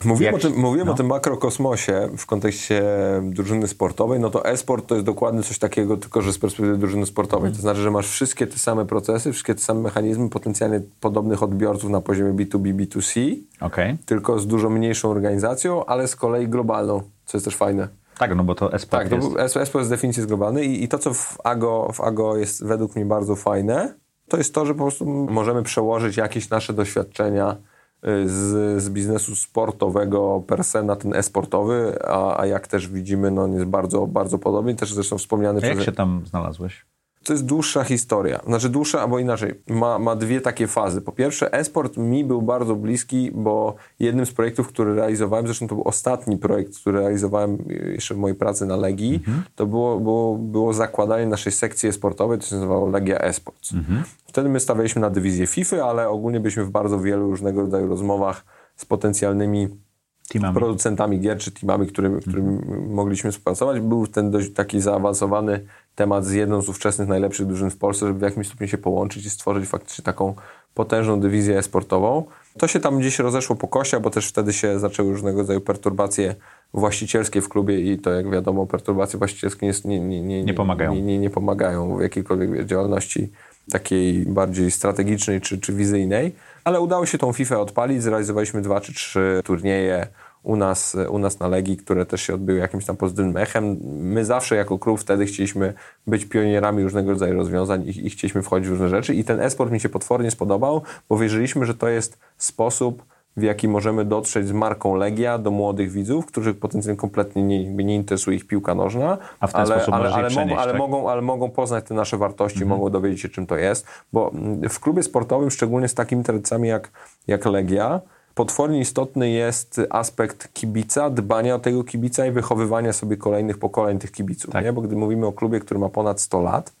Mówiłem, Jak- o tym, mówiłem no. o tym makrokosmosie w kontekście drużyny sportowej, no to e-sport to jest dokładnie coś takiego, tylko że z perspektywy drużyny sportowej. To znaczy, że masz wszystkie te same procesy, wszystkie te same mechanizmy potencjalnie podobnych odbiorców na poziomie B2B, B2C, Okej. tylko z dużo mniejszą organizacją, ale z kolei globalną, co jest też fajne. Tak, no bo to e-sport Tak, to jest... był- ESPO jest z definicji jest globalny i, i to, co w AGO, w AGO jest według mnie bardzo fajne, to jest to, że po prostu możemy przełożyć jakieś nasze doświadczenia z, z biznesu sportowego per se na ten e-sportowy, a, a jak też widzimy, no on jest bardzo, bardzo podobny. Też zresztą wspomniany A jak przez... się tam znalazłeś? to jest dłuższa historia. Znaczy dłuższa, albo inaczej, ma, ma dwie takie fazy. Po pierwsze, esport mi był bardzo bliski, bo jednym z projektów, który realizowałem, zresztą to był ostatni projekt, który realizowałem jeszcze w mojej pracy na Legii, mhm. to było, było, było zakładanie naszej sekcji sportowej, to się nazywało Legia Esports. Mhm. Wtedy my stawialiśmy na dywizję FIFA, ale ogólnie byliśmy w bardzo wielu różnego rodzaju rozmowach z potencjalnymi teamami. producentami gier czy teamami, którymi, mhm. mogliśmy współpracować. Był ten dość taki zaawansowany temat z jedną z ówczesnych najlepszych drużyn w Polsce, żeby w jakimś stopniu się połączyć i stworzyć faktycznie taką potężną dywizję sportową. To się tam gdzieś rozeszło po kościach, bo też wtedy się zaczęły różnego rodzaju perturbacje właścicielskie w klubie i to jak wiadomo perturbacje właścicielskie nie, nie, nie, nie pomagają. Nie, nie, nie pomagają w jakiejkolwiek działalności takiej bardziej strategicznej czy, czy wizyjnej, ale udało się tą FIFA odpalić, zrealizowaliśmy dwa czy trzy turnieje u nas, u nas na Legii, które też się odbyły jakimś tam pozytywnym echem. My zawsze jako klub wtedy chcieliśmy być pionierami różnego rodzaju rozwiązań i, i chcieliśmy wchodzić w różne rzeczy i ten esport mi się potwornie spodobał, bo wierzyliśmy, że to jest sposób w jaki możemy dotrzeć z marką Legia do młodych widzów, których potencjalnie kompletnie nie, nie interesuje ich piłka nożna, A w ten ale, ale, ale, mogą, ale, tak? mogą, ale mogą poznać te nasze wartości, mhm. mogą dowiedzieć się, czym to jest, bo w klubie sportowym, szczególnie z takimi tradycjami jak, jak Legia, potwornie istotny jest aspekt kibica, dbania o tego kibica i wychowywania sobie kolejnych pokoleń tych kibiców. Tak. Nie? Bo gdy mówimy o klubie, który ma ponad 100 lat,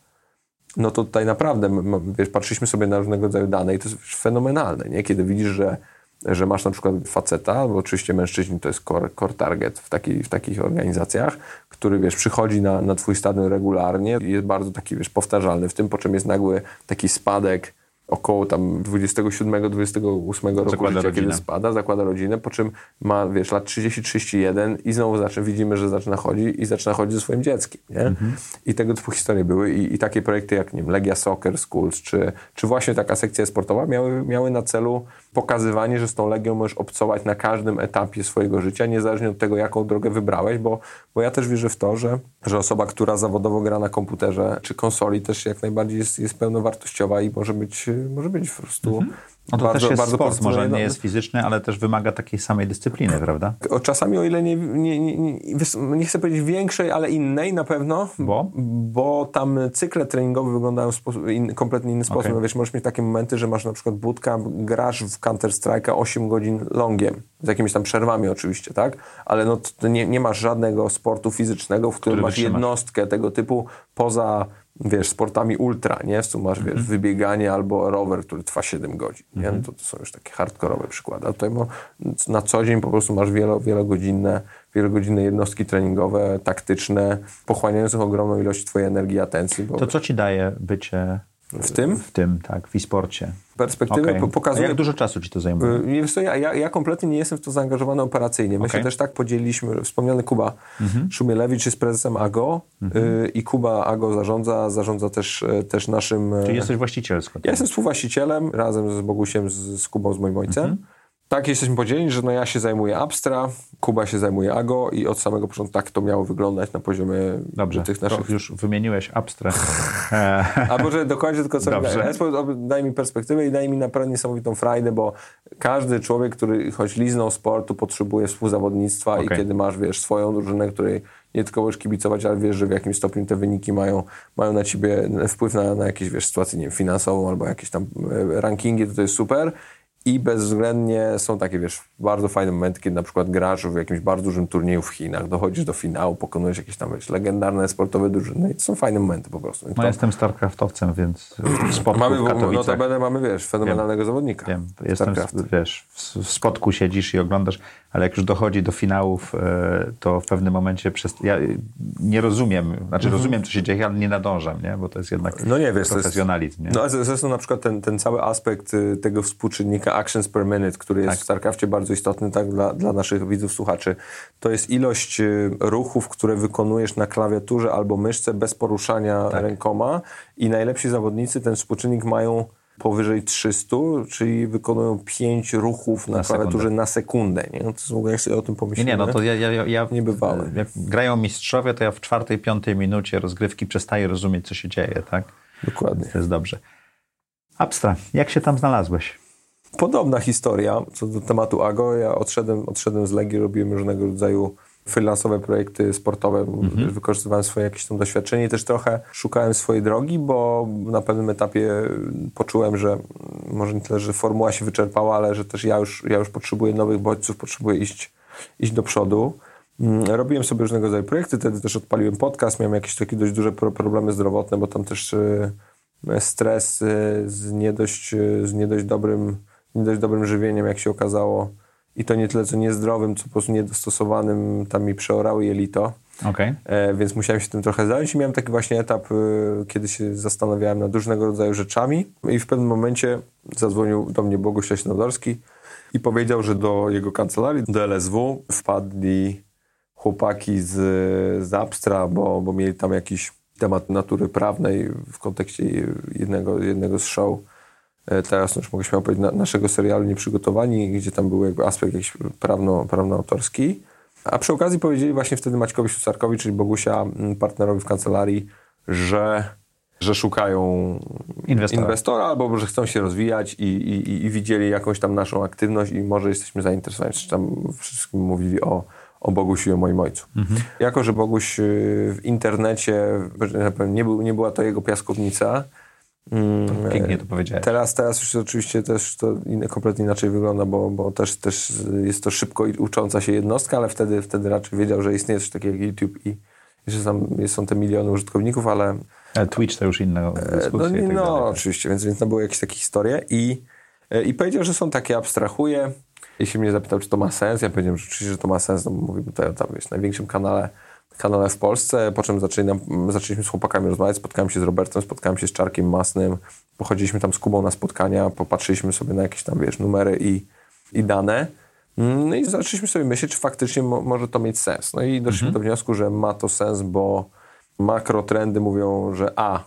no to tutaj naprawdę, wiesz, patrzyliśmy sobie na różnego rodzaju dane i to jest fenomenalne, nie? Kiedy widzisz, że, że masz na przykład faceta, bo oczywiście mężczyźni to jest core, core target w, taki, w takich organizacjach, który, wiesz, przychodzi na, na twój stadion regularnie i jest bardzo taki, wiesz, powtarzalny w tym, po czym jest nagły taki spadek około tam 27-28 roku zakłada życia, kiedy spada, zakłada rodzinę, po czym ma, wiesz, lat 30-31 i znowu zaczyna, widzimy, że zaczyna chodzić i zaczyna chodzić ze swoim dzieckiem, nie? Mhm. I tego typu historie były I, i, takie projekty jak, nie wiem, Legia Soccer Schools, czy, czy właśnie taka sekcja sportowa miały, miały na celu pokazywanie, że z tą Legią możesz obcować na każdym etapie swojego życia, niezależnie od tego, jaką drogę wybrałeś, bo, bo ja też wierzę w to, że, że osoba, która zawodowo gra na komputerze czy konsoli też jak najbardziej jest, jest pełnowartościowa i może być, może być po prostu mhm. No to bardzo, też jest bardzo sport, może nie jest fizyczny, ale też wymaga takiej samej dyscypliny, prawda? Czasami o ile nie, nie, nie, nie, chcę powiedzieć większej, ale innej na pewno. Bo? Bo tam cykle treningowe wyglądają w sposób, in, kompletnie inny sposób. Okay. No wiesz, możesz mieć takie momenty, że masz na przykład budka, grasz w Counter Strike'a 8 godzin longiem, z jakimiś tam przerwami oczywiście, tak? Ale no nie, nie masz żadnego sportu fizycznego, w którym Który masz jednostkę tego typu poza wiesz, sportami ultra, nie? W masz, wiesz, mhm. wybieganie albo rower, który trwa 7 godzin, nie? No to, to są już takie hardkorowe przykłady. A tutaj mo, na co dzień po prostu masz wielo, wielogodzinne, wielogodzinne jednostki treningowe, taktyczne, pochłaniające ogromną ilość twojej energii i atencji. Bo... To co ci daje bycie w tym? W tym, tak, w e-sporcie. Perspektywy okay. pokazuje... A jak dużo czasu ci to zajmuje? Y, wiesz co, ja, ja, kompletnie nie jestem w to zaangażowany operacyjnie. My okay. się też tak podzieliliśmy. Wspomniany Kuba mhm. Szumielewicz jest prezesem AGO mhm. y, i Kuba AGO zarządza, zarządza też, y, też naszym... Czyli jesteś właścicielsko. Ja jestem współwłaścicielem razem z Bogusiem, z, z Kubą, z moim ojcem. Mhm. Tak, jesteśmy podzieleni, że no ja się zajmuję Abstra, Kuba się zajmuje AGO i od samego początku tak to miało wyglądać na poziomie Dobrze, tych naszych... już wymieniłeś Abstra. A może dokończę tylko co Dobrze. Daj mi perspektywę i daj mi naprawdę niesamowitą frajdę, bo każdy człowiek, który choć liznął sportu, potrzebuje współzawodnictwa okay. i kiedy masz, wiesz, swoją drużynę, której nie tylko możesz kibicować, ale wiesz, że w jakimś stopniu te wyniki mają, mają na ciebie wpływ na, na jakieś, wiesz, sytuację, nie wiem, finansową albo jakieś tam e, rankingi, to to jest super i bezwzględnie są takie, wiesz, bardzo fajne momenty, kiedy na przykład grasz w jakimś bardzo dużym turnieju w Chinach, dochodzisz do finału, pokonujesz jakieś tam, wiesz, legendarne sportowe drużyny i to są fajne momenty po prostu. No jestem StarCraftowcem, więc spotku mamy, w No to będę, mamy, wiesz, fenomenalnego wiem, zawodnika. Wiem, jestem, wiesz, w spotku siedzisz i oglądasz, ale jak już dochodzi do finałów, e, to w pewnym momencie przez... ja nie rozumiem, znaczy mhm. rozumiem, co się dzieje, ale nie nadążam, nie? bo to jest jednak no nie, wiesz, profesjonalizm. Nie? No zresztą na przykład ten, ten cały aspekt y, tego współczynnika actions per minute, który jest tak. w StarCraftie bardzo istotny tak, dla, dla naszych widzów, słuchaczy. To jest ilość y, ruchów, które wykonujesz na klawiaturze albo myszce bez poruszania tak. rękoma i najlepsi zawodnicy ten współczynnik mają powyżej 300, czyli wykonują 5 ruchów na, na klawiaturze sekundę. na sekundę. Nie? No to jest, jak sobie o tym pomyślimy. Nie, nie, no to ja, ja, ja niebywałe. Jak grają mistrzowie, to ja w czwartej, piątej minucie rozgrywki przestaję rozumieć, co się dzieje, tak? Dokładnie. To jest dobrze. Abstra, jak się tam znalazłeś? Podobna historia co do tematu AGO. Ja odszedłem, odszedłem z Legii, robiłem różnego rodzaju freelansowe projekty sportowe, mhm. wykorzystywałem swoje jakieś tam doświadczenie i też trochę szukałem swojej drogi, bo na pewnym etapie poczułem, że może nie tyle, że formuła się wyczerpała, ale że też ja już, ja już potrzebuję nowych bodźców, potrzebuję iść, iść do przodu. Mm, robiłem sobie różnego rodzaju projekty, wtedy też odpaliłem podcast, miałem jakieś takie dość duże problemy zdrowotne, bo tam też y, stres y, z nie dość, y, z nie dość dobrym, nie dość dobrym żywieniem, jak się okazało, i to nie tyle co niezdrowym, co po prostu niedostosowanym, tam mi przeorały jelito. Okay. E, więc musiałem się tym trochę zająć i miałem taki właśnie etap, kiedy się zastanawiałem nad różnego rodzaju rzeczami i w pewnym momencie zadzwonił do mnie Boguś Leśnodorski i powiedział, że do jego kancelarii, do LSW wpadli chłopaki z, z Abstra, bo, bo mieli tam jakiś temat natury prawnej w kontekście jednego, jednego z show. E, teraz już mogę śmiało powiedzieć, na, naszego serialu Nieprzygotowani, gdzie tam był jakby aspekt jakiś prawno, prawno-autorski. A przy okazji powiedzieli właśnie wtedy Maćkowi Susarkowi, czyli Bogusia, partnerowi w kancelarii, że, że szukają inwestora. inwestora albo że chcą się rozwijać i, i, i widzieli jakąś tam naszą aktywność i może jesteśmy zainteresowani. Czy tam wszystkim mówili o o Bogusiu i o moim ojcu. Mhm. Jako, że Boguś y, w internecie, nie, był, nie była to jego piaskownica, Pięknie to powiedziałeś. Teraz, teraz już oczywiście też to in, kompletnie inaczej wygląda, bo, bo też, też jest to szybko ucząca się jednostka, ale wtedy, wtedy raczej wiedział, że istnieje coś takiego jak YouTube i, że tam są te miliony użytkowników, ale... ale Twitch to już inna e, dyskusja. No, tak no oczywiście, więc, więc to były jakieś takie historie i, e, i powiedział, że są takie, abstrahuje, jeśli mnie zapytał, czy to ma sens, ja powiedziałem, że oczywiście, że to ma sens, no mówimy tutaj o tam, wiesz, największym kanale, kanale w Polsce, po czym zaczęli zaczęliśmy z chłopakami rozmawiać, spotkałem się z Robertem, spotkałem się z Czarkiem Masnym, pochodziliśmy tam z Kubą na spotkania, popatrzyliśmy sobie na jakieś tam, wiesz, numery i, i dane, no i zaczęliśmy sobie myśleć, czy faktycznie mo może to mieć sens. No i doszliśmy mhm. do wniosku, że ma to sens, bo makrotrendy mówią, że a,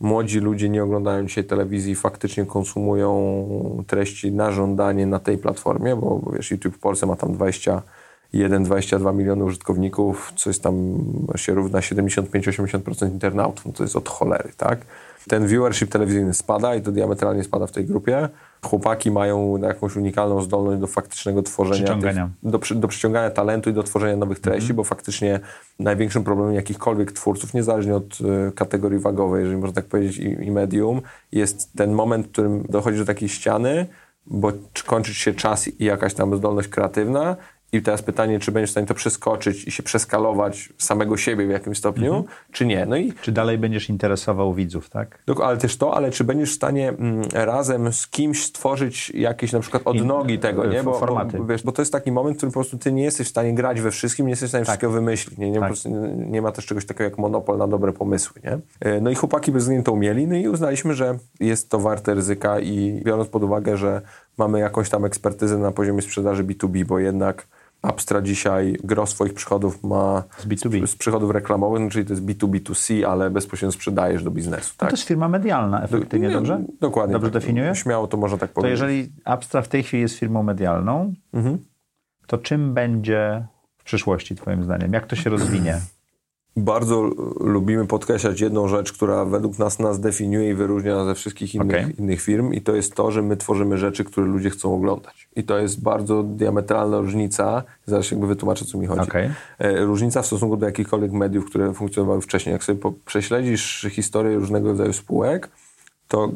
młodzi ludzie nie oglądają dzisiaj telewizji, faktycznie konsumują treści na żądanie na tej platformie, bo, bo wiesz, YouTube w Polsce ma tam 21-22 miliony użytkowników, co jest tam się równa 75-80% internautów, no to jest od cholery, tak? Ten viewership telewizyjny spada i to diametralnie spada w tej grupie. Chłopaki mają jakąś unikalną zdolność do faktycznego tworzenia. Przyciągania. Tych, do, do przyciągania talentu i do tworzenia nowych treści, -hmm. bo faktycznie największym problemem jakichkolwiek twórców, niezależnie od y, kategorii wagowej, jeżeli można tak powiedzieć, i, i medium, jest ten moment, w którym dochodzi do takiej ściany, bo kończy się czas i jakaś tam zdolność kreatywna i teraz pytanie, czy będziesz w stanie to przeskoczyć i się przeskalować samego siebie w jakimś stopniu, mhm. czy nie. No i, czy dalej będziesz interesował widzów, tak? Ale też to, ale czy będziesz w stanie mm, razem z kimś stworzyć jakieś na przykład odnogi In, tego, nie? Bo, formaty. Bo, wiesz, bo to jest taki moment, w którym po prostu ty nie jesteś w stanie grać we wszystkim, nie jesteś w stanie tak. wszystkiego wymyślić. Nie, nie, tak. nie ma też czegoś takiego jak monopol na dobre pomysły, nie? E, no i chłopaki bezwzględnie to umieli, no i uznaliśmy, że jest to warte ryzyka i biorąc pod uwagę, że mamy jakąś tam ekspertyzę na poziomie sprzedaży B2B, bo jednak Abstra dzisiaj gro swoich przychodów ma z, B2B. z przychodów reklamowych, no, czyli to jest B2B2C, ale bezpośrednio sprzedajesz do biznesu. Tak? To jest firma medialna, efektywnie, nie, dobrze? Dokładnie. Dobrze tak. definiuję? Śmiało to można tak powiedzieć. To jeżeli Abstra w tej chwili jest firmą medialną, mhm. to czym będzie w przyszłości, Twoim zdaniem? Jak to się rozwinie? Bardzo lubimy podkreślać jedną rzecz, która według nas nas definiuje i wyróżnia ze wszystkich innych, okay. innych firm i to jest to, że my tworzymy rzeczy, które ludzie chcą oglądać. I to jest bardzo diametralna różnica, zaraz jakby wytłumaczę, co mi chodzi. Okay. Różnica w stosunku do jakichkolwiek mediów, które funkcjonowały wcześniej. Jak sobie prześledzisz historię różnego rodzaju spółek, to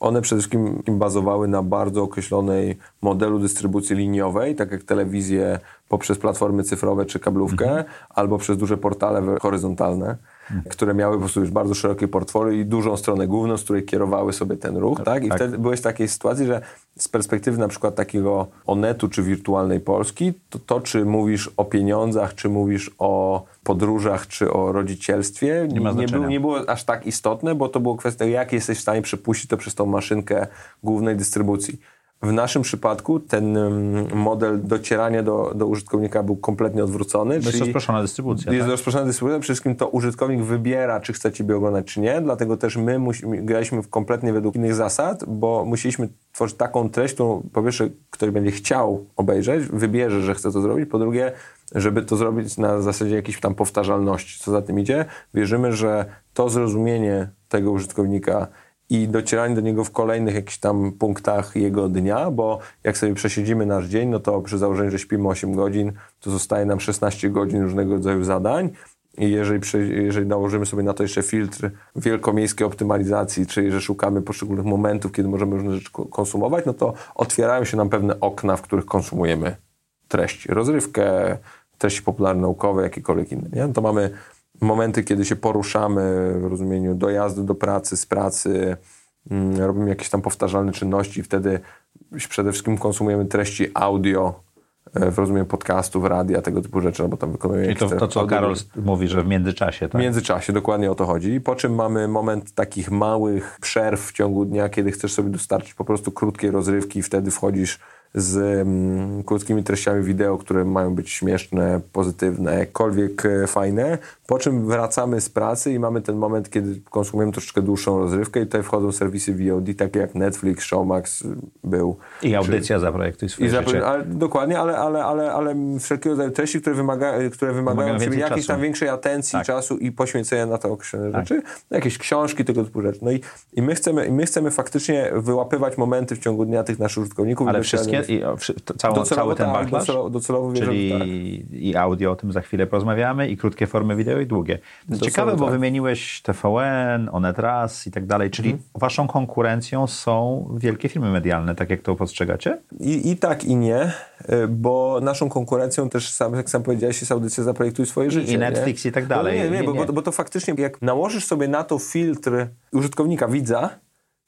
one przede wszystkim bazowały na bardzo określonej modelu dystrybucji liniowej, tak jak telewizję poprzez platformy cyfrowe czy kablówkę, mhm. albo przez duże portale horyzontalne, mhm. które miały po prostu już bardzo szerokie portfolio i dużą stronę główną, z której kierowały sobie ten ruch. Tak, tak? I tak. wtedy byłeś w takiej sytuacji, że z perspektywy na przykład takiego Onetu czy wirtualnej Polski, to to, czy mówisz o pieniądzach, czy mówisz o podróżach, czy o rodzicielstwie, nie, nie, było, nie było aż tak istotne, bo to było kwestia, jak jesteś w stanie przepuścić to przez tą maszynkę głównej dystrybucji. W naszym przypadku ten model docierania do, do użytkownika był kompletnie odwrócony. Jest czyli rozproszona dystrybucja. Jest tak? rozproszona dystrybucja, przede wszystkim to użytkownik wybiera, czy chce Ciebie oglądać, czy nie. Dlatego też my graliśmy kompletnie według innych zasad, bo musieliśmy tworzyć taką treść, którą po pierwsze ktoś będzie chciał obejrzeć, wybierze, że chce to zrobić. Po drugie, żeby to zrobić na zasadzie jakiejś tam powtarzalności. Co za tym idzie? Wierzymy, że to zrozumienie tego użytkownika i docieranie do niego w kolejnych jakichś tam punktach jego dnia, bo jak sobie przesiedzimy nasz dzień, no to przy założeniu, że śpimy 8 godzin, to zostaje nam 16 godzin różnego rodzaju zadań. I jeżeli, jeżeli nałożymy sobie na to jeszcze filtr wielkomiejskiej optymalizacji, czyli że szukamy poszczególnych momentów, kiedy możemy różne rzeczy konsumować, no to otwierają się nam pewne okna, w których konsumujemy treści. Rozrywkę, treści popularno-naukowe, jakiekolwiek inne. Nie? No to mamy momenty, kiedy się poruszamy w rozumieniu dojazdu do pracy, z pracy, mm, robimy jakieś tam powtarzalne czynności, wtedy przede wszystkim konsumujemy treści audio, e, w rozumieniu podcastów, radia, tego typu rzeczy, no bo tam wykonujemy... Czyli to, to co audio... Karol mówi, że w międzyczasie, tak? W międzyczasie, dokładnie o to chodzi. Po czym mamy moment takich małych przerw w ciągu dnia, kiedy chcesz sobie dostarczyć po prostu krótkiej rozrywki i wtedy wchodzisz z mm, krótkimi treściami wideo, które mają być śmieszne, pozytywne, jakkolwiek e, fajne, po czym wracamy z pracy i mamy ten moment, kiedy konsumujemy troszeczkę dłuższą rozrywkę i tutaj wchodzą serwisy VOD, takie jak Netflix, Showmax był. I audycja czy, Zaprojektuj swoje i życie. Ale, dokładnie, ale, ale, ale, ale wszelkiego rodzaju treści, które, wymaga, które wymagają od jakiejś tam większej atencji, tak. czasu i poświęcenia na to określone tak. rzeczy. Jakieś książki, tego typu rzeczy. No i, i my, chcemy, i my chcemy faktycznie wyłapywać momenty w ciągu dnia tych naszych użytkowników. Ale wszystkie, i, o, całą, docelowo, cały ten tak, backlash? Docelowo, docelowo wierzę, Czyli tak. i audio, o tym za chwilę porozmawiamy, i krótkie formy wideo, i długie. Ciekawe, bo tak. wymieniłeś TVN, Onetras i tak dalej, czyli mhm. waszą konkurencją są wielkie firmy medialne, tak jak to postrzegacie? I, I tak, i nie, y, bo naszą konkurencją też, sam, jak sam powiedziałeś, jest audycja Zaprojektuj swoje życie. I Netflix nie? i tak dalej. No nie, nie, nie, bo, bo, bo to faktycznie, jak nałożysz sobie na to filtr użytkownika, widza,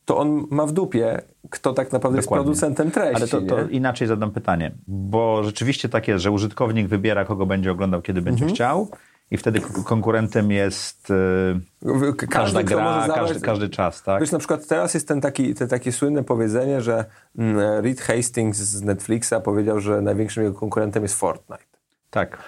to on ma w dupie, kto tak naprawdę Dokładnie. jest producentem treści. Ale to, to inaczej zadam pytanie, bo rzeczywiście tak jest, że użytkownik wybiera, kogo będzie oglądał, kiedy będzie mhm. chciał i wtedy konkurentem jest yy, każdy, każda gra, każdy, każdy, czas, tak? Wiesz, na przykład teraz jest ten taki, te takie słynne powiedzenie, że mm, Reed Hastings z Netflixa powiedział, że największym jego konkurentem jest Fortnite. Tak.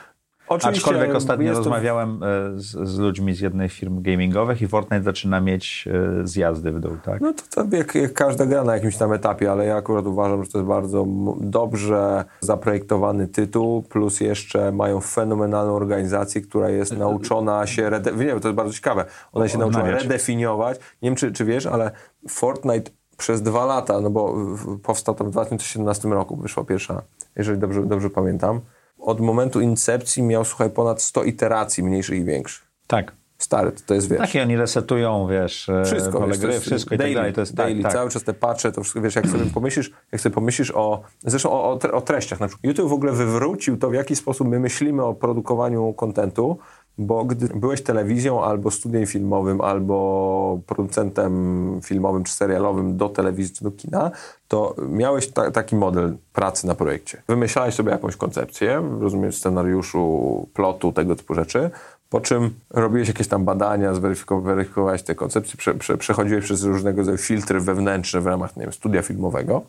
Oczywiście Aczkolwiek ostatnio to... rozmawiałem e, z, z, ludźmi z jednej firm gamingowych i Fortnite zaczyna mieć e, zjazdy w dół, tak? No to, to jak, jak, każda gra na jakimś tam etapie, ale ja akurat uważam, że to jest bardzo dobrze zaprojektowany tytuł, plus jeszcze mają fenomenalną organizację, która jest nauczona się, rede... nie wiem, to jest bardzo ciekawe, ona się nauczyła redefiniować, nie wiem czy, czy wiesz, ale Fortnite przez dwa lata, no bo powstał tam w 2017 roku, wyszła pierwsza, jeżeli dobrze, dobrze pamiętam, od momentu incepcji miał, słuchaj, ponad 100 iteracji mniejszych i większych. Tak. Stary, to jest, wiesz... Takie oni resetują, wiesz, e, wszystko, pole gry, wszystko daily, i tak dalej. To jest daily, tak, tak. cały czas te patche, to wszystko, wiesz, jak sobie pomyślisz, jak sobie pomyślisz o, zresztą o, o, o treściach, na przykład YouTube w ogóle wywrócił to, w jaki sposób my myślimy o produkowaniu kontentu, bo gdy byłeś telewizją albo studiem filmowym, albo producentem filmowym czy serialowym do telewizji czy do kina, to miałeś ta, taki model pracy na projekcie. Wymyślałeś sobie jakąś koncepcję, rozumiem, scenariuszu, plotu, tego typu rzeczy, po czym robiłeś jakieś tam badania, zweryfikowałeś te koncepcje, prze, prze, przechodziłeś przez różnego rodzaju filtry wewnętrzne w ramach, nie wiem, studia filmowego,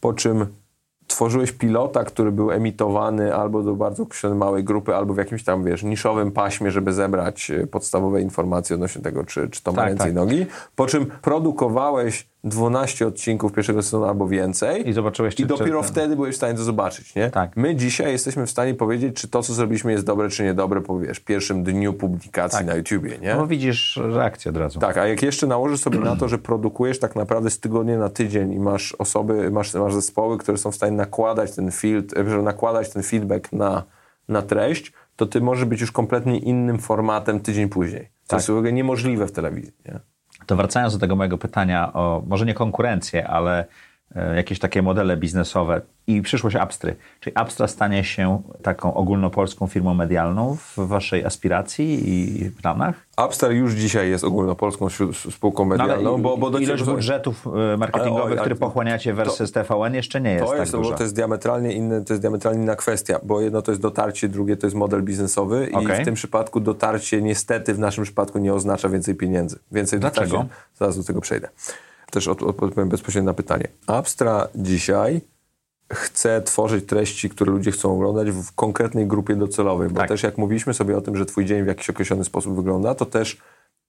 po czym tworzyłeś pilota, który był emitowany albo do bardzo małej grupy, albo w jakimś tam, wiesz, niszowym paśmie, żeby zebrać e, podstawowe informacje odnośnie tego, czy, czy to ma tak, ręce tak. i nogi. Po czym produkowałeś 12 odcinków pierwszego sezonu albo więcej. I zobaczyłeś, czy, I dopiero czy, wtedy byłeś w stanie to zobaczyć, nie? Tak. My dzisiaj jesteśmy w stanie powiedzieć, czy to, co zrobiliśmy jest dobre, czy niedobre po, wiesz, pierwszym dniu publikacji tak. na YouTubie, nie? No widzisz reakcję od razu. Tak, a jak jeszcze nałożysz sobie na to, że produkujesz tak naprawdę z tygodnia na tydzień i masz osoby, masz, masz zespoły, które są w stanie nakładać ten filtr, nakładać ten feedback na, na treść, to ty możesz być już kompletnie innym formatem tydzień później. To tak. jest w ogóle niemożliwe w telewizji, nie? To wracając do tego mojego pytania o może nie konkurencję, ale jakieś takie modele biznesowe i przyszłość Abstry. Czyli Abstra stanie się taką ogólnopolską firmą medialną w waszej aspiracji i planach? Abstra już dzisiaj jest ogólnopolską spółką no, medialną, no, bo, bo do ilość budżetów e, marketingowych, które pochłaniacie versus to, TVN jeszcze nie jest to tak jest, duża. Bo to jest diametralnie inne, to jest diametralnie inna kwestia, bo jedno to jest dotarcie, drugie to jest model biznesowy okay. i w tym przypadku dotarcie niestety w naszym przypadku nie oznacza więcej pieniędzy. Więcej Dlaczego? Dotarcie, zaraz do tego przejdę. Też odpowiem bezpośrednio na pytanie. Abstra dzisiaj chce tworzyć treści, które ludzie chcą oglądać w konkretnej grupie docelowej, bo tak. też jak mówiliśmy sobie o tym, że twój dzień w jakiś określony sposób wygląda, to też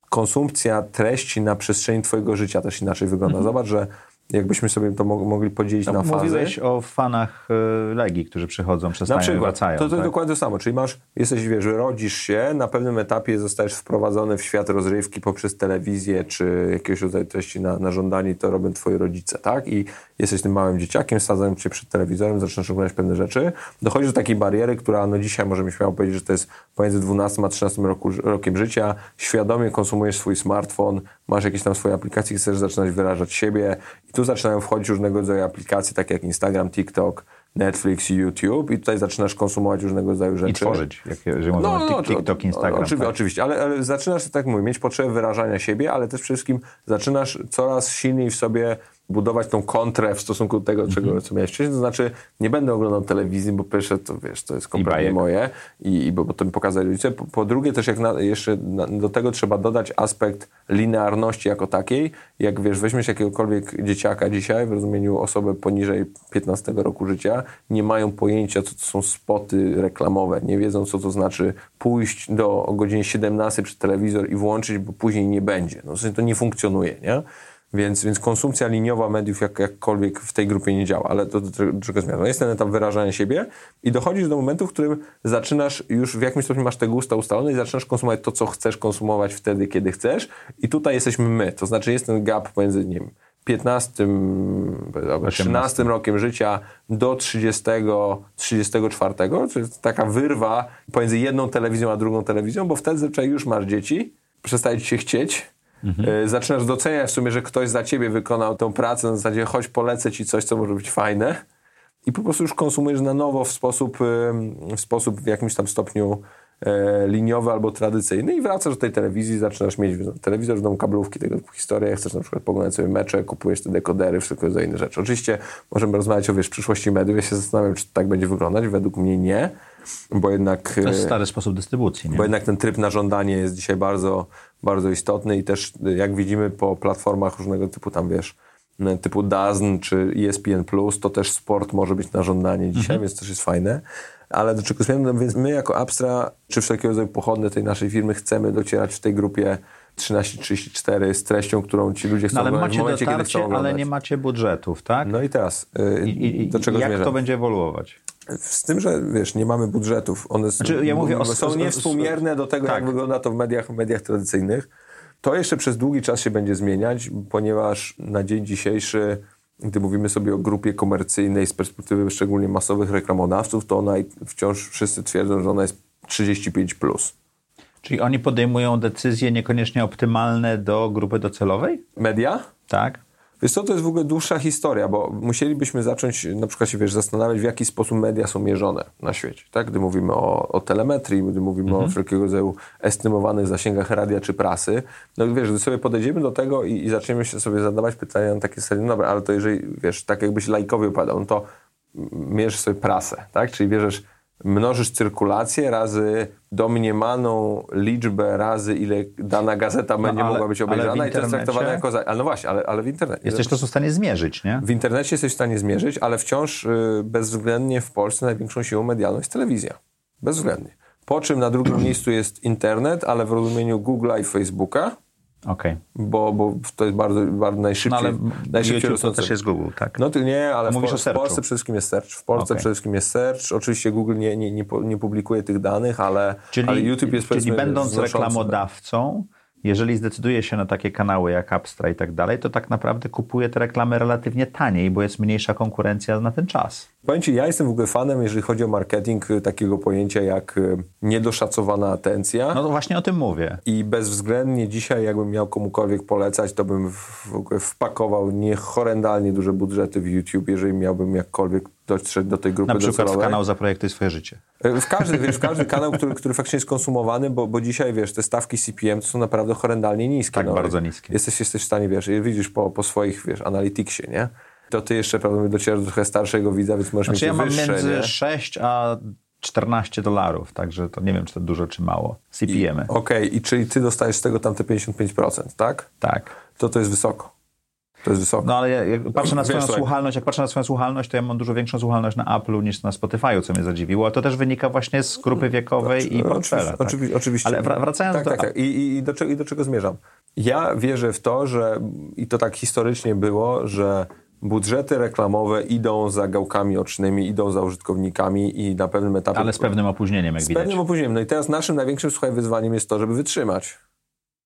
konsumpcja treści na przestrzeni twojego życia też inaczej wygląda. Mhm. Zobacz, że jakbyśmy sobie to mogli podzielić no, na fazy. Mówiłeś o fanach y, Legii, którzy przychodzą, przestają na przykład, wracają. To, to tak? dokładnie to samo, czyli masz, jesteś, wiesz, rodzisz się, na pewnym etapie zostajesz wprowadzony w świat rozrywki poprzez telewizję, czy jakiegoś rodzaju treści na, na żądanie, to robią twoi rodzice, tak? I jesteś tym małym dzieciakiem, sadzają cię przed telewizorem, zaczynasz oglądać pewne rzeczy, dochodzisz do takiej bariery, która no dzisiaj możemy śmiało powiedzieć, że to jest pomiędzy 12 a 13 roku, rokiem życia, świadomie konsumujesz swój smartfon, masz jakieś tam swoje aplikacje, chcesz zaczynać wyrażać siebie i tu zaczynają wchodzić różnego rodzaju aplikacje, takie jak Instagram, TikTok, Netflix i YouTube i tutaj zaczynasz konsumować różnego rodzaju rzeczy. I tworzyć, jak, jeżeli mówimy no, no, TikTok, Instagram. Oczywi tak. Oczywiście, ale, ale zaczynasz, tak mówię, mieć potrzebę wyrażania siebie, ale też przede wszystkim zaczynasz coraz silniej w sobie budować tą kontrę w stosunku do tego, czego, mm -hmm. co miałeś wcześniej. To znaczy, nie będę oglądał telewizji, bo pierwsze to wiesz, to jest kompletnie moje i, i bo, bo to mi pokazali rodzice. Po, po, drugie, też jak na, jeszcze na, do tego trzeba dodać aspekt linearności jako takiej. Jak wiesz, weźmiesz jakiegokolwiek dzieciaka dzisiaj, w rozumieniu osoby poniżej 15 roku życia, nie mają pojęcia, co to są spoty reklamowe. Nie wiedzą, co to znaczy pójść do o godzinie 17 przed telewizor i włączyć, bo później nie będzie. No, w sensie to nie funkcjonuje, nie? Więc, więc konsumpcja liniowa mediów jak, jakkolwiek w tej grupie nie działa, ale to do, do czego? Jest ten etap wyrażania siebie i dochodzisz do momentu, w którym zaczynasz już w jakimś stopniu masz te gusta ustalone i zaczynasz konsumować to, co chcesz konsumować wtedy, kiedy chcesz. I tutaj jesteśmy my, to znaczy jest ten gap pomiędzy, wiem, 15, 13 rokiem życia do 30, 34, czyli taka wyrwa pomiędzy jedną telewizją a drugą telewizją, bo wtedy zazwyczaj już masz dzieci, przestaje ci się chcieć, Mhm. Zaczynasz doceniać w sumie, że ktoś za ciebie wykonał tę pracę, na zasadzie choć polecę ci coś, co może być fajne i po prostu już konsumujesz na nowo w sposób, w sposób w jakimś tam stopniu e, liniowy albo tradycyjny i wracasz do tej telewizji, zaczynasz mieć telewizor w domu, kablówki, tego typu historie, chcesz na przykład poglądać sobie mecze, kupujesz te dekodery, wszystko za inne rzeczy. Oczywiście możemy rozmawiać o wiesz, przyszłości mediów, ja się zastanawiam, czy tak będzie wyglądać, według mnie nie, bo jednak... To jest stary sposób dystrybucji, nie? Bo jednak ten tryb na żądanie jest dzisiaj bardzo bardzo istotny i też jak widzimy po platformach różnego typu tam wiesz, typu DAZN czy ESPN+, to też sport może być na żądanie dzisiaj, mhm. więc też jest fajne. Ale do czego no więc my jako Abstra, czy wszelkiego rodzaju pochodne tej naszej firmy chcemy docierać w tej grupie 1334 z treścią, którą ci ludzie chcą no, ale macie w momencie, dotarcie, kiedy chcą oglądać. ale nie macie budżetów, tak? No i teraz, yy, I, i, do czego jak zmierzam? to będzie ewoluować? Z tym, że wiesz, nie mamy budżetów. One znaczy, ja mówię o, są niewspółmierne do tego, tak. jak wygląda to w mediach, w mediach tradycyjnych. To jeszcze przez długi czas się będzie zmieniać, ponieważ na dzień dzisiejszy, gdy mówimy sobie o grupie komercyjnej z perspektywy szczególnie masowych reklamodawców, to ona wciąż wszyscy twierdzą, że ona jest 35+. Plus. Czyli oni podejmują decyzje niekoniecznie optymalne do grupy docelowej? Media? Tak. Wiesz co, to jest w ogóle dłuższa historia, bo musielibyśmy zacząć na przykład się wiesz, zastanawiać, w jaki sposób media są mierzone na świecie. Tak? Gdy mówimy o, o telemetrii, gdy mówimy mhm. o wszelkiego rodzaju estymowanych zasięgach radia czy prasy, no wiesz, gdy sobie podejdziemy do tego i, i zaczniemy się sobie zadawać pytania na takie zasadzie, no dobra, ale to jeżeli, wiesz, tak jakbyś lajkowi opowiadał, no to mierzysz sobie prasę, tak? Czyli bierzesz mnożysz cyrkulację razy domniemaną liczbę razy, ile dana gazeta no, będzie ale, mogła być obejrzana i to jest traktowane jako... Za... Ale no właśnie, ale, ale w internecie. Jesteś to w stanie zmierzyć, nie? W internecie jesteś w stanie zmierzyć, ale wciąż y, bezwzględnie w Polsce największą siłą medialną jest telewizja. Bezwzględnie. Po czym na drugim miejscu jest internet, ale w rozumieniu Google'a i Facebooka, Okay. Bo, bo to jest bardzo, bardzo najszybciej. No, ale najszybciej YouTube to też jest Google, tak? No to nie, ale w, Mówisz w, w Polsce przede wszystkim jest search. W Polsce okay. przede wszystkim jest search. Oczywiście Google nie, nie, nie, nie publikuje tych danych, ale, czyli, ale YouTube jest Czyli będąc reklamodawcą, jeżeli zdecyduje się na takie kanały jak Abstra i tak dalej, to tak naprawdę kupuje te reklamy relatywnie taniej, bo jest mniejsza konkurencja na ten czas. Powiem Ci, ja jestem w ogóle fanem, jeżeli chodzi o marketing, y, takiego pojęcia jak y, niedoszacowana atencja. No to właśnie o tym mówię. I bezwzględnie dzisiaj, jakbym miał komukolwiek polecać, to bym w ogóle wpakował niehorrendalnie duże budżety w YouTube, jeżeli miałbym jakkolwiek dotrzeć do tej grupy Na przykład docelowej. w kanał Zaprojektuj swoje życie. Y, w każdy, wiesz, w każdy kanał, który, który faktycznie jest konsumowany, bo, bo dzisiaj, wiesz, te stawki CPM to są naprawdę horrendalnie niskie. Tak, no. bardzo niskie. Jesteś, jesteś w stanie, wiesz, widzisz po, po swoich, wiesz, analyticsie, nie? to ty jeszcze prawdopodobnie docierasz do trochę starszego widza, więc możesz znaczy, mieć ja mam wyższe, między nie? 6 a 14 dolarów, także to nie wiem, czy to dużo, czy mało. CPM. Okej, okay. i czyli ty dostajesz z tego tam te 55%, tak? Tak. To to jest wysoko. To jest wysoko. No ale jak patrzę na swoją Wiesz, słuchalność, jak patrzę na swoją słuchalność, to ja mam dużo większą słuchalność na Apple'u niż na Spotify'u, co mnie zadziwiło. A to też wynika właśnie z grupy wiekowej i portfela. Oczywiście, tak? oczywiście, oczywiście. Ale wracając tak, do... Tak, tak. I, i, do czego, I do czego zmierzam? Ja wierzę w to, że i to tak historycznie było, że budżety reklamowe idą za gałkami ocznymi, idą za użytkownikami i na pewnym etapie... Ale z pewnym opóźnieniem, jak z widać. pewnym opóźnieniem. No i teraz naszym największym, słuchaj, wyzwaniem jest to, żeby wytrzymać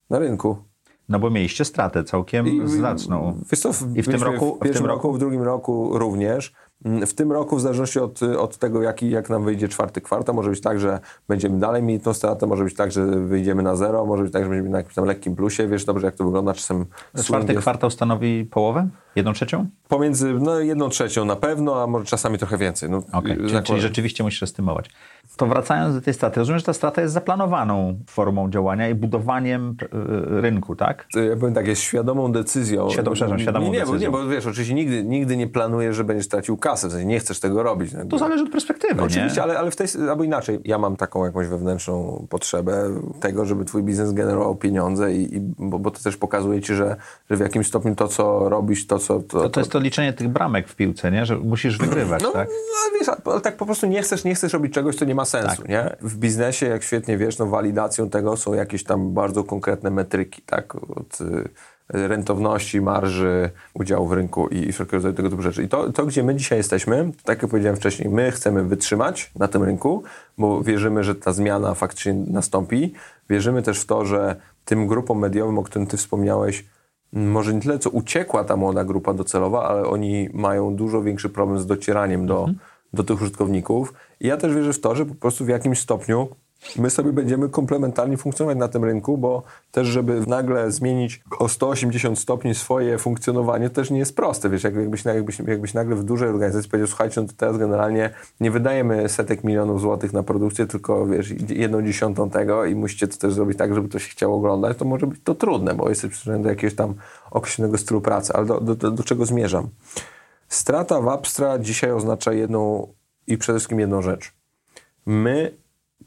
na rynku. No bo mieliście stratę całkiem znaczną. Wiesz co, w, I w tym roku- W w tym roku, w drugim roku również. W tym roku, w zależności od, od tego, jaki, jak nam wyjdzie czwarty kwartał, może być tak, że będziemy dalej mieli tą stratę, może być tak, że wyjdziemy na zero, może być tak, że będziemy na jakimś tam lekkim plusie. Wiesz dobrze, jak to wygląda. Czasem Czwarty jest kwartał stanowi połowę? Jedną trzecią? pomiędzy no, jedną trzecią na pewno, a może czasami trochę więcej. No, Okej, czyli, czyli rzeczywiście musisz estymować. To wracając do tej straty, rozumiem, że ta strata jest zaplanowaną formą działania i budowaniem y, rynku, tak? ja powiem tak, jest świadomą decyzją. Świadom- przepraszam, świadomą nie, nie, bo, nie, decyzją. bo wiesz, oczywiście nigdy, nigdy nie planujesz, że będziesz tracił kasę, w sensie nie chcesz tego robić. To zależy od perspektywy, Oczywiście, ale, ale w tej, albo inaczej, ja mam taką jakąś wewnętrzną potrzebę tego, żeby twój biznes generował pieniądze i, i bo, bo to też pokazuje ci, że, że w jakimś stopniu to, co robisz, to, co... To, To, to jest to liczenie tych bramek w piłce, nie? Że musisz wygrywać, no, tak? no wiesz, ale tak po prostu nie chcesz, nie chcesz robić czegoś, co nie ma sensu, Tak. nie? W biznesie, jak świetnie wiesz, no walidacją tego są jakieś tam bardzo konkretne metryki, tak? Od y, rentowności, marży, udziału w rynku i, i wszelkiego rodzaju tego typu rzeczy. I to, to, gdzie my dzisiaj jesteśmy, tak jak powiedziałem wcześniej, my chcemy wytrzymać na tym rynku, bo wierzymy, że ta zmiana faktycznie nastąpi. Wierzymy też w to, że tym grupom mediowym, o którym ty wspomniałeś, może nie tyle, co uciekła ta młoda grupa docelowa, ale oni mają dużo większy problem z docieraniem do, do tych użytkowników. I ja też wierzę w to, że po prostu w jakimś stopniu my sobie będziemy komplementarnie funkcjonować na tym rynku, bo też, żeby nagle zmienić o 180 stopni swoje funkcjonowanie, też nie jest proste. Wiesz, jak- jakbyś, jakbyś, jakbyś nagle w dużej organizacji powiedział, słuchajcie, no to teraz generalnie nie wydajemy setek milionów złotych na produkcję, tylko wiesz, jedną dziesiątą tego i musicie to też zrobić tak, żeby to się chciało oglądać, to może być to trudne, bo jesteś przyzwyczajony do jakiegoś tam określonego stylu pracy. Ale do, do, do, do czego zmierzam? Strata w Abstra dzisiaj oznacza jedną i przede wszystkim jedną rzecz. My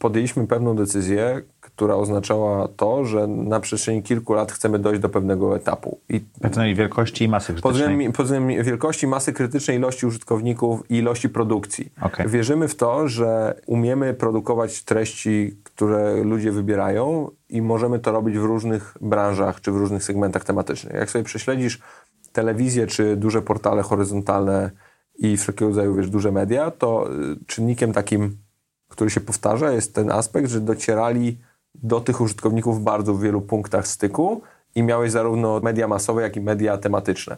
podjęliśmy pewną decyzję, która oznaczała to, że na przestrzeni kilku lat chcemy dojść do pewnego etapu. I Pewnej wielkości i masy krytycznej. pod względem wielkości, masy krytycznej, ilości użytkowników i ilości produkcji. Okej. Wierzymy w to, że umiemy produkować treści, które ludzie wybierają i możemy to robić w różnych branżach czy w różnych segmentach tematycznych. Jak sobie prześledzisz telewizję czy duże portale horyzontalne i wszelkiego rodzaju wiesz, duże media, to y, czynnikiem takim, który się powtarza, jest ten aspekt, że docierali do tych użytkowników w bardzo wielu punktach styku i miałeś zarówno media masowe, jak i media tematyczne.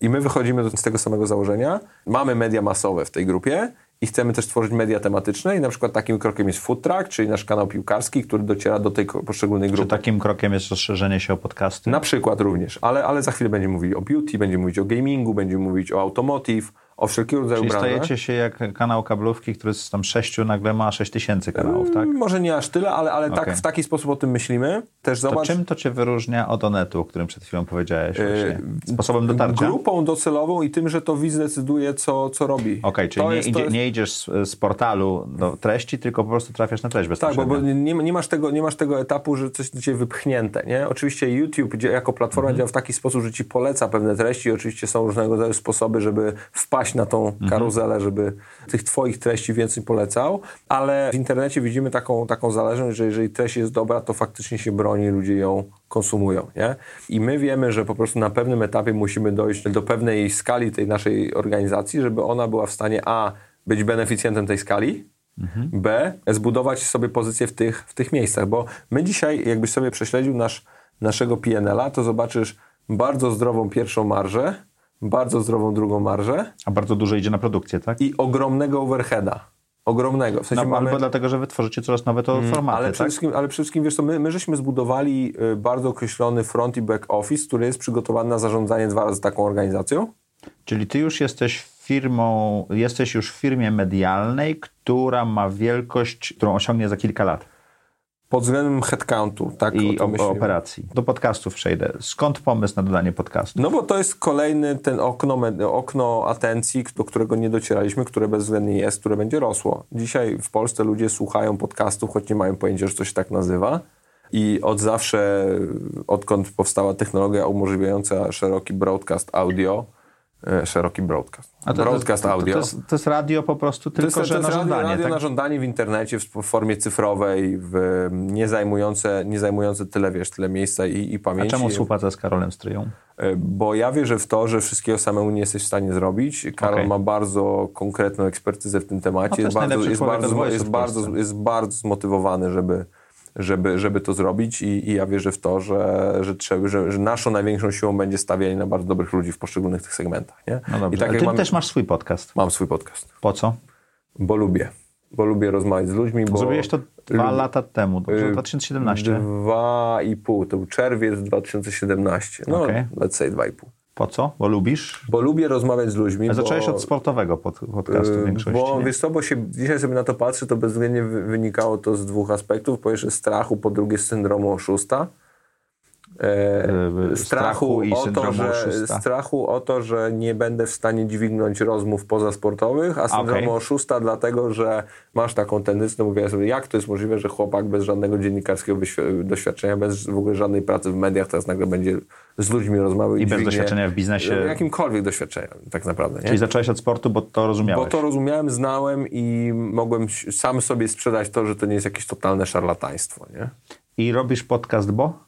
I my wychodzimy z tego samego założenia. Mamy media masowe w tej grupie i chcemy też tworzyć media tematyczne i na przykład takim krokiem jest Food Track, czyli nasz kanał piłkarski, który dociera do tej poszczególnej Czy grupy. takim krokiem jest rozszerzenie się o podcasty? Na przykład również, ale, ale za chwilę będziemy mówili o beauty, będziemy mówić o gamingu, będziemy mówić o automotive, o wszelkiego rodzaju Czyli branżach. stajecie się jak kanał kablówki, który z tam sześciu nagle ma sześć tysięcy kanałów, tak? Może nie aż tyle, ale, ale tak, Okej. w taki sposób o tym myślimy. Też To zobacz, czym to cię wyróżnia od Onetu, o którym przed chwilą powiedziałeś? e, Właśnie? Sposobem dotarcia? grupą docelową i tym, że to widz decyduje, co, co robi. Okej, czyli To nie, jest- to idzie, jest- nie idziesz z, z portalu do treści, tylko po prostu trafiasz na treść Tak, bo, bezpośrednio. nie, nie, masz tego, nie masz tego etapu, że coś do ciebie wypchnięte, nie? Oczywiście YouTube jako platforma Mhm. działa w taki sposób, że ci poleca pewne treści i oczywiście są różnego rodzaju sposoby, żeby wpaść na tą Mhm. karuzelę, żeby tych twoich treści więcej polecał, ale w internecie widzimy taką, taką zależność, że jeżeli treść jest dobra, to faktycznie się broni, ludzie ją konsumują, nie? I my wiemy, że po prostu na pewnym etapie musimy dojść do pewnej skali tej naszej organizacji, żeby ona była w stanie A, być beneficjentem tej skali, B, zbudować sobie pozycję w tych, w tych miejscach, bo my dzisiaj, jakbyś sobie prześledził nasz, naszego PNL-a, to zobaczysz bardzo zdrową pierwszą marżę, bardzo zdrową drugą marżę A bardzo dużo idzie na produkcję, tak? i ogromnego overheada. Ogromnego. W sensie no, mamy... Albo dlatego, że wy tworzycie coraz nowe to formaty, Ale tak? przede, wszystkim, ale przede wszystkim, wiesz co, my, my żeśmy zbudowali y, bardzo określony front i back office, który jest przygotowany na zarządzanie dwa razy taką organizacją. Czyli ty już jesteś firmą, jesteś już w firmie medialnej, która ma wielkość, którą osiągnie za kilka lat. Pod względem headcountu, tak I o o, operacji. Do podcastów przejdę. Skąd pomysł na dodanie podcastu? No bo to jest kolejny ten okno, okno atencji, do którego nie docieraliśmy, które bezwzględnie jest, które będzie rosło. Dzisiaj w Polsce ludzie słuchają podcastów, choć nie mają pojęcia, że to się tak nazywa. I od zawsze, odkąd powstała technologia umożliwiająca szeroki broadcast audio, szeroki broadcast. A to, broadcast to, to, audio. To jest, to jest radio po prostu tylko, to jest, że to jest na żądanie. radio, radio tak? na żądanie w internecie, w formie cyfrowej, w, nie, zajmujące, nie zajmujące tyle, wiesz, tyle miejsca i, i A pamięci. czemu współpraca z Karolem Stryją? E, Bo ja wierzę w to, że wszystkiego samemu nie jesteś w stanie zrobić. Karol Okej. ma bardzo konkretną ekspertyzę w tym No temacie. to jest, bardzo, jest, bardzo, jest, bardzo, jest bardzo zmotywowany, żeby, żeby, żeby to zrobić i, i ja wierzę w to, że, że, trzeba, że, że naszą największą siłą będzie stawianie na bardzo dobrych ludzi w poszczególnych tych segmentach. Nie? No dobrze. I tak A jak ty mam, też masz swój podcast. mam swój podcast, Po co? bo lubię. Bo lubię rozmawiać z ludźmi. Bo Zrobiłeś to dwa lubię- lata temu, dobrze? Y, 2017. Dwa i pół, to był czerwiec 2017. No, Okej. let's say dwa i pół. Po co? Bo lubisz? Bo lubię rozmawiać z ludźmi. A bo... zacząłeś od sportowego pod, podcastu w Yy, większości. Bo nie? wiesz co, bo się dzisiaj sobie na to patrzę, to bezwzględnie wy- wynikało to z dwóch aspektów. Po pierwsze strachu, po drugie z syndromu oszusta. E, Yy, strachu i o to, że, oszusta. strachu o to, że nie będę w stanie dźwignąć rozmów pozasportowych, a syndromu Okej. oszusta dlatego, że masz taką tendencję, no mówię sobie, jak to jest możliwe, że chłopak bez żadnego dziennikarskiego doświadczenia, bez w ogóle żadnej pracy w mediach teraz nagle będzie z ludźmi rozmawiał i, I bez doświadczenia w biznesie. Jakimkolwiek doświadczenia tak naprawdę. Nie? Czyli zacząłeś od sportu, bo to rozumiałeś. Bo to rozumiałem, znałem i mogłem sam sobie sprzedać to, że to nie jest jakieś totalne szarlataństwo, nie? I robisz podcast, bo?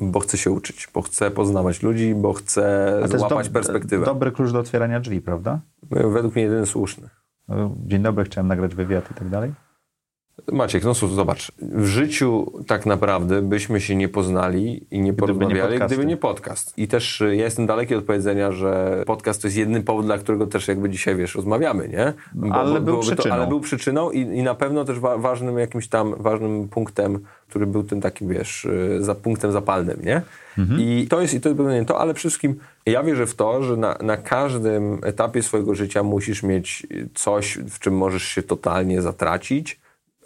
Bo chcę się uczyć, bo chcę poznawać ludzi, bo chcę złapać dob- perspektywę. dobry klucz do otwierania drzwi, prawda? Według mnie jedyny słuszny. Dzień dobry, chciałem nagrać wywiad i tak dalej. Maciek, no zobacz, w życiu tak naprawdę byśmy się nie poznali i nie nie porozmawiali, podcasty. gdyby nie podcast. I też y, ja jestem daleki od powiedzenia, że podcast to jest jedyny powód, dla którego też jakby dzisiaj, wiesz, rozmawiamy, nie? Bo, ale był przyczyną. ale był przyczyną i, i na pewno też wa ważnym jakimś tam, ważnym punktem, który był tym takim, wiesz, y, za punktem zapalnym, nie? Mhm. I to jest, i to jest pewnie to, ale przede wszystkim ja wierzę w to, że na, na każdym etapie swojego życia musisz mieć coś, w czym możesz się totalnie zatracić.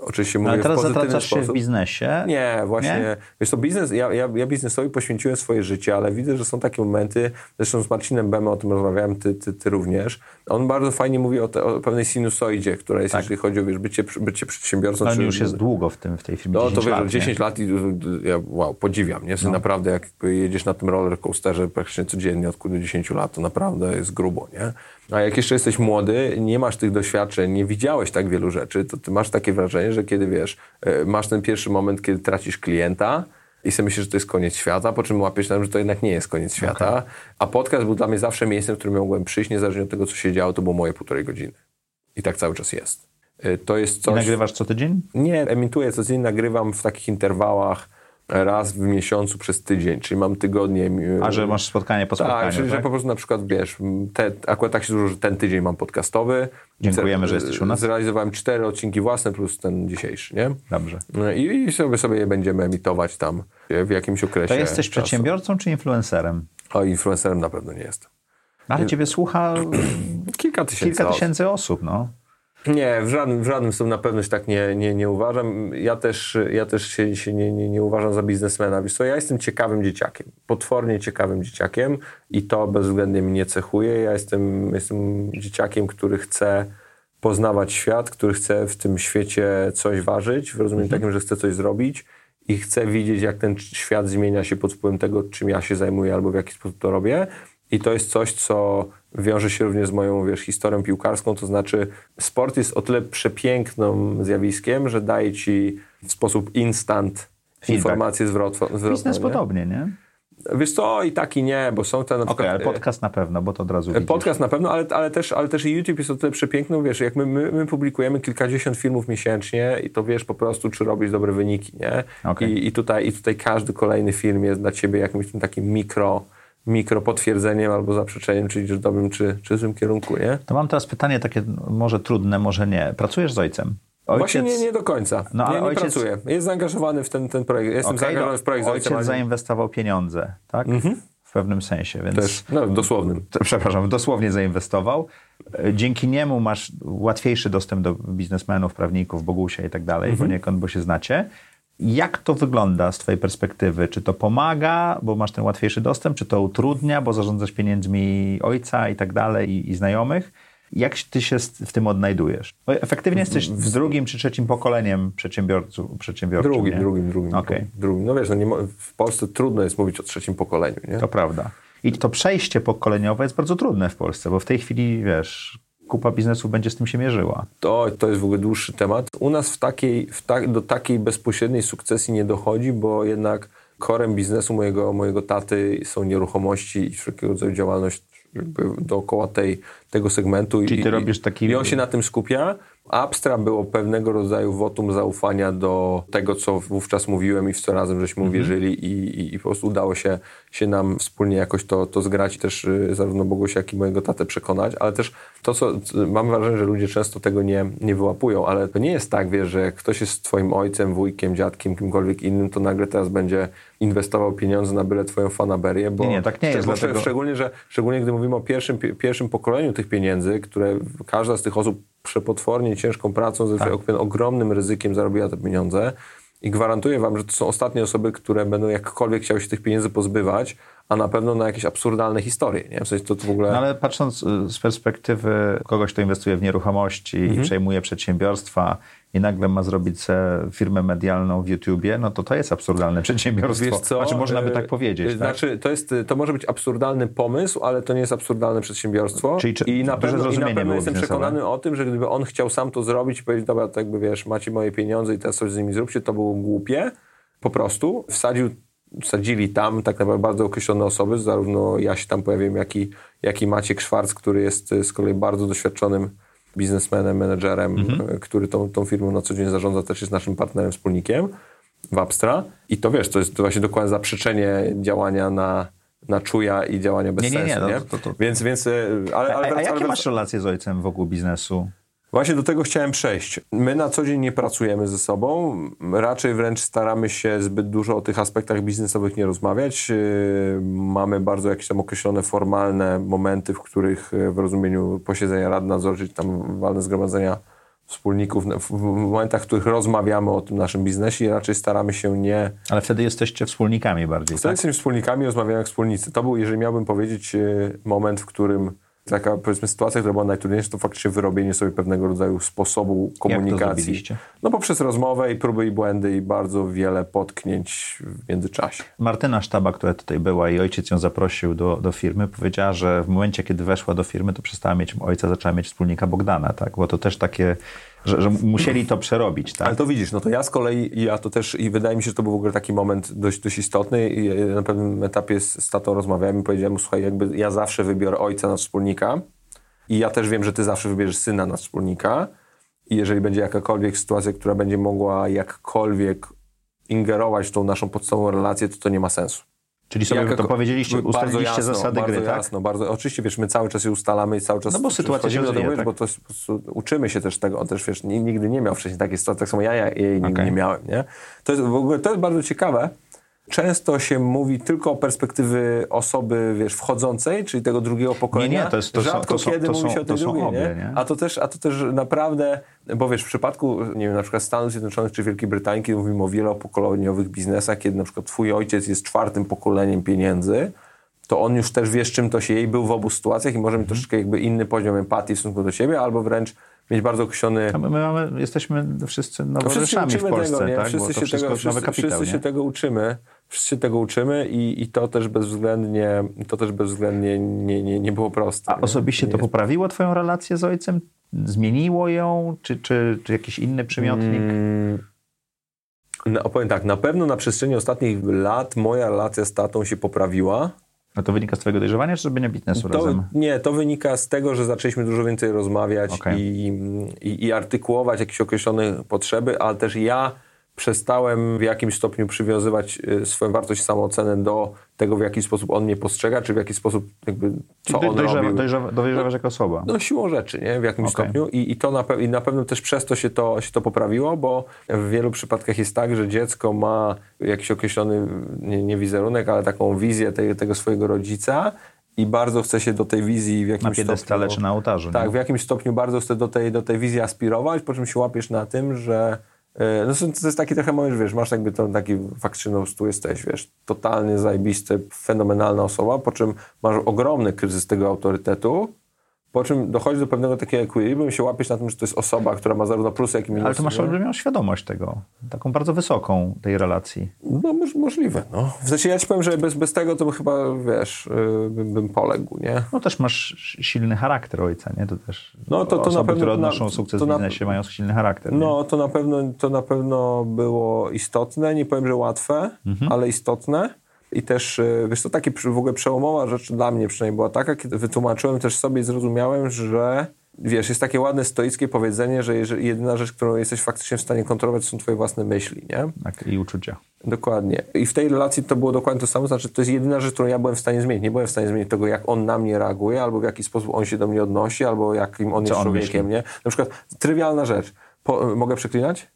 Oczywiście mówię Ale teraz w zatracasz się sposób. w biznesie. Nie, właśnie. Nie? Wiesz to biznes, ja, ja, ja biznesowi poświęciłem swoje życie, ale widzę, że są takie momenty, zresztą z Marcinem Bemem o tym rozmawiałem, ty, ty, ty również. On bardzo fajnie mówi o, te, o pewnej sinusoidzie, która jest, Tak. jeżeli chodzi o wiesz, bycie, bycie przedsiębiorcą. No, on już jest długo w, tym, w tej firmie. no 10 to wiesz, lat, 10 nie? lat i ja wow, podziwiam, nie? No. Naprawdę jak jedziesz na tym roller coasterze praktycznie codziennie od kurde 10 lat, to naprawdę jest grubo, nie? A jak jeszcze jesteś młody, nie masz tych doświadczeń, nie widziałeś tak wielu rzeczy, to ty masz takie wrażenie, że kiedy wiesz, e, masz ten pierwszy moment, kiedy tracisz klienta i sobie myślisz, że to jest koniec świata, po czym łapiesz tym, że to jednak nie jest koniec świata. A podcast był dla mnie zawsze miejscem, w którym mogłem przyjść, niezależnie od tego, co się działo, to było moje półtorej godziny. I tak cały czas jest. E, To jest I coś... nagrywasz co tydzień? Nie, emituję codziennie, nagrywam w takich interwałach raz w miesiącu przez tydzień, czyli mam tygodnie... A że masz spotkanie po spotkaniu, Tak, czyli że tak? po prostu na przykład, wiesz, te, akurat tak się złożyło, że ten tydzień mam podcastowy. Dziękujemy, że jesteś u nas. Zrealizowałem cztery odcinki własne plus ten dzisiejszy, nie? Dobrze. No I, i sobie, sobie je będziemy emitować tam w jakimś okresie To jesteś czasu. przedsiębiorcą czy influencerem? O, influencerem na pewno nie jestem. Ale ciebie słucha Kilka tysięcy kilka osób. tysięcy osób, no. Nie, w żadnym, w żadnym na pewno się tak nie, nie, nie uważam. Ja też, ja też się, się nie, nie, nie uważam za biznesmena. Wiesz co, ja jestem ciekawym dzieciakiem, potwornie ciekawym dzieciakiem i to bezwzględnie mnie cechuje. Ja jestem, jestem dzieciakiem, który chce poznawać świat, który chce w tym świecie coś ważyć, w rozumieniu takim, że chce coś zrobić i chcę widzieć, jak ten świat zmienia się pod wpływem tego, czym ja się zajmuję albo w jaki sposób to robię. I to jest coś, co wiąże się również z moją, wiesz, historią piłkarską, to znaczy sport jest o tyle przepięknym zjawiskiem, że daje ci w sposób instant Feedback. informację zwrotną. zwrotną Biznes nie? podobnie, nie? Wiesz co, i tak i nie, bo są te na Okej, przykład... ale podcast na pewno, bo to od razu widzisz. Podcast na pewno, ale, ale, też, ale też i YouTube jest o tyle przepiękny, wiesz, jak my, my, my publikujemy kilkadziesiąt filmów miesięcznie i to wiesz po prostu, czy robisz dobre wyniki, nie? Okej. I, i, tutaj, I tutaj każdy kolejny film jest dla ciebie jakimś tym takim mikro, mikro potwierdzeniem albo zaprzeczeniem, czy idziesz w dobrym, czy, czy złym kierunku, nie? To mam teraz pytanie takie może trudne, może nie. Pracujesz z ojcem? Ojciec, Właśnie nie, nie do końca. No, ale nie, nie ojciec- pracuję. Jest zaangażowany w ten, ten projekt. Jestem Okej, zaangażowany w projekt z ojcem, Ojciec ale nie- zainwestował pieniądze, tak? W pewnym sensie, więc... też, no, dosłownym. To- Przepraszam, dosłownie zainwestował. Dzięki niemu masz łatwiejszy dostęp do biznesmenów, prawników, Bogusia i tak dalej, Mhm. poniekąd, bo się znacie. Jak to wygląda z twojej perspektywy? Czy to pomaga, bo masz ten łatwiejszy dostęp, czy to utrudnia, bo zarządzasz pieniędzmi ojca i tak dalej i, i znajomych? Jak ty się w tym odnajdujesz? Bo efektywnie jesteś z drugim czy trzecim pokoleniem przedsiębiorców, przedsiębiorczym, Drugim, nie? drugim, drugim, Okej. drugim. No wiesz, no nie w Polsce trudno jest mówić o trzecim pokoleniu, nie? To prawda. I to przejście pokoleniowe jest bardzo trudne w Polsce, bo w tej chwili, wiesz, kupa biznesów będzie z tym się mierzyła. To, to jest w ogóle dłuższy temat. U nas w takiej, w ta, do takiej bezpośredniej sukcesji nie dochodzi, bo jednak korem biznesu mojego, mojego taty są nieruchomości i wszelkiego rodzaju działalność dookoła tej, tego segmentu. Czyli ty I, robisz taki... I on się na tym skupia. Abstra było pewnego rodzaju wotum zaufania do tego, co wówczas mówiłem i w co razem żeśmy mhm. uwierzyli i, i, i, po prostu udało się, się nam wspólnie jakoś to, to zgrać też y, zarówno Bogusia, jak i mojego tatę przekonać, ale też to, co mam wrażenie, że ludzie często tego nie, nie wyłapują, ale to nie jest tak, wiesz, że jak ktoś jest twoim ojcem, wujkiem, dziadkiem, kimkolwiek innym, to nagle teraz będzie inwestował pieniądze na byle twoją fanaberię, bo nie, nie, tak nie jest. Dlatego... Szczególnie, że, szczególnie gdy mówimy o pierwszym, pierwszym pokoleniu tych pieniędzy, które każda z tych osób przepotwornie ciężką pracą, tak. ogromnym ryzykiem zarobiła te pieniądze. I gwarantuję wam, że to są ostatnie osoby, które będą jakkolwiek chciały się tych pieniędzy pozbywać, a na pewno na jakieś absurdalne historie. Nie? W sensie to, to w ogóle... No ale patrząc y, z perspektywy kogoś, kto inwestuje w nieruchomości mhm. i przejmuje przedsiębiorstwa i nagle ma zrobić firmę medialną w YouTubie, no to to jest absurdalne przedsiębiorstwo. Wiesz co? Znaczy można by tak e, powiedzieć. Tak? Znaczy tak? to, jest, to może być absurdalny pomysł, ale to nie jest absurdalne przedsiębiorstwo. Czyli, czy, I na pewno, i na pewno jestem przekonany o tym, że gdyby on chciał sam to zrobić i powiedzieć, dobra, tak jakby wiesz, macie moje pieniądze i teraz coś z nimi zróbcie, to było głupie. Po prostu wsadził sadzili tam tak naprawdę bardzo określone osoby, zarówno ja się tam pojawiłem, jak i, jak i Maciek Szwarc, który jest z kolei bardzo doświadczonym biznesmenem, menedżerem, mhm. który tą, tą firmą na co dzień zarządza, też jest naszym partnerem, wspólnikiem w Abstra. I to wiesz, to jest to właśnie dokładnie zaprzeczenie działania na, na czuja i działania bez nie, nie, sensu. Nie, nie, no, to, to, to. Więc, więc, e, ale, ale, a, a jakie masz relacje z ojcem wokół biznesu? Właśnie do tego chciałem przejść. My na co dzień nie pracujemy ze sobą, raczej wręcz staramy się zbyt dużo o tych aspektach biznesowych nie rozmawiać. Yy, mamy bardzo jakieś tam określone formalne momenty, w których yy, w rozumieniu posiedzenia rad nadzorczych, tam walne zgromadzenia wspólników, w momentach, w których rozmawiamy o tym naszym biznesie i raczej staramy się nie... Ale wtedy jesteście wspólnikami bardziej, Wtedy tak? jesteśmy wspólnikami, rozmawiamy jak wspólnicy. To był, jeżeli miałbym powiedzieć, yy, moment, w którym taka powiedzmy sytuacja, która była najtrudniejsza, to faktycznie wyrobienie sobie pewnego rodzaju sposobu komunikacji. No poprzez rozmowę i próby i błędy i bardzo wiele potknięć w międzyczasie. Martyna Sztaba, która tutaj była i ojciec ją zaprosił do, do firmy, powiedziała, że w momencie, kiedy weszła do firmy, to przestała mieć ojca, zaczęła mieć wspólnika Bogdana, tak? Bo to też takie że, że, musieli to przerobić, tak? Ale to widzisz, no to ja z kolei, ja to też, i wydaje mi się, że to był w ogóle taki moment dość, dość istotny i na pewnym etapie z, z tatą rozmawiałem i powiedziałem mu, słuchaj, jakby ja zawsze wybiorę ojca na wspólnika i ja też wiem, że ty zawsze wybierzesz syna na wspólnika i jeżeli będzie jakakolwiek sytuacja, która będzie mogła jakkolwiek ingerować w tą naszą podstawową relację, to to nie ma sensu. Czyli sobie jako, to powiedzieliście, ustaliliście jasno, zasady gry, tak? jasno, Bardzo Oczywiście, wiesz, my cały czas je ustalamy i cały czas... No bo sytuacja się rozwija, tak? Bo to uczymy się też tego, też, wiesz, nigdy nie miał wcześniej takiej sytuacji, tak samo ja, ja jej nigdy okay. nie miałem, nie? To jest w ogóle, to jest bardzo ciekawe, często się mówi tylko o perspektywy osoby, wiesz, wchodzącej, czyli tego drugiego pokolenia. Nie, nie, to jest, to Rzadko są, to kiedy są, mówi się o tej drugiej, obie, nie? nie? A, to też, a to też naprawdę, bo wiesz, w przypadku, nie wiem, na przykład Stanów Zjednoczonych czy Wielkiej Brytanii, kiedy mówimy o wielopokoleniowych biznesach, kiedy na przykład twój ojciec jest czwartym pokoleniem pieniędzy, to on już też wie, z czym to się jej, był w obu sytuacjach i może mieć troszeczkę jakby inny poziom empatii w stosunku do siebie, albo wręcz mieć bardzo określony... My, mamy, jesteśmy wszyscy noworzeszami w Polsce, tego, nie? tak? Wszyscy, się tego, wszyscy, kapitał, wszyscy się tego uczymy. Wszyscy się tego uczymy i, i to też bezwzględnie, to też bezwzględnie nie, nie, nie było proste. A nie? osobiście nie to jest... poprawiło twoją relację z ojcem? Zmieniło ją? Czy, czy, czy jakiś inny przymiotnik? Hmm. No, powiem tak, na pewno na przestrzeni ostatnich lat moja relacja z tatą się poprawiła. A to wynika z twojego dojrzewania, czy zrobienia biznesu to, razem? Nie, to wynika z tego, że zaczęliśmy dużo więcej rozmawiać okay. i, i, i, artykułować jakieś określone potrzeby, ale też ja przestałem w jakimś stopniu przywiązywać y, swoją wartość samoocenę do tego, w jaki sposób on mnie postrzega, czy w jaki sposób jakby, co on dojrzewa, robił. Dojrzewa, dojrzewasz jako osoba. No siłą rzeczy, nie? W jakimś okay. stopniu. I, i to na, i na pewno też przez to się, to się to poprawiło, bo w wielu przypadkach jest tak, że dziecko ma jakiś określony, nie, nie wizerunek, ale taką wizję tego swojego rodzica i bardzo chce się do tej wizji w jakimś na stopniu... czy na ołtarzu. Tak, nie? w jakimś stopniu bardzo chce do tej, do tej wizji aspirować, po czym się łapiesz na tym, że E, no to jest taki trochę moment, wiesz, masz jakby to taki faktycznie, tu jesteś, wiesz, totalnie zajebisty, fenomenalna osoba, po czym masz ogromny kryzys tego autorytetu, po czym dochodzi do pewnego takiego equilibrium się łapiesz na tym, że to jest osoba, która ma zarówno plusy, jak i minusy. Ale to masz olbrzymią świadomość tego, taką bardzo wysoką tej relacji. No moż, możliwe, no. W sensie ja ci powiem, że bez, bez tego to by chyba, wiesz, yy, bym, bym poległ, nie? No też masz silny charakter ojca, nie? To też no, to, to osoby, na pewno, które odnoszą na, sukces to w biznesie mają silny charakter. No, to na, pewno, to na pewno było istotne, nie powiem, że łatwe, mhm. ale istotne. I też, e, wiesz, to takie w ogóle przełomowa rzecz dla mnie przynajmniej była taka, kiedy wytłumaczyłem też sobie i zrozumiałem, że wiesz, jest takie ładne stoickie powiedzenie, że jedyna rzecz, którą jesteś faktycznie w stanie kontrolować, są twoje własne myśli, nie? Tak, i uczucia. Dokładnie. I w tej relacji to było dokładnie to samo, znaczy to jest jedyna rzecz, którą ja byłem w stanie zmienić. Nie byłem w stanie zmienić tego, jak on na mnie reaguje, albo w jaki sposób on się do mnie odnosi, albo jakim on Co jest on człowiekiem, myśli? nie? Na przykład trywialna rzecz. Po, mogę przeklinać?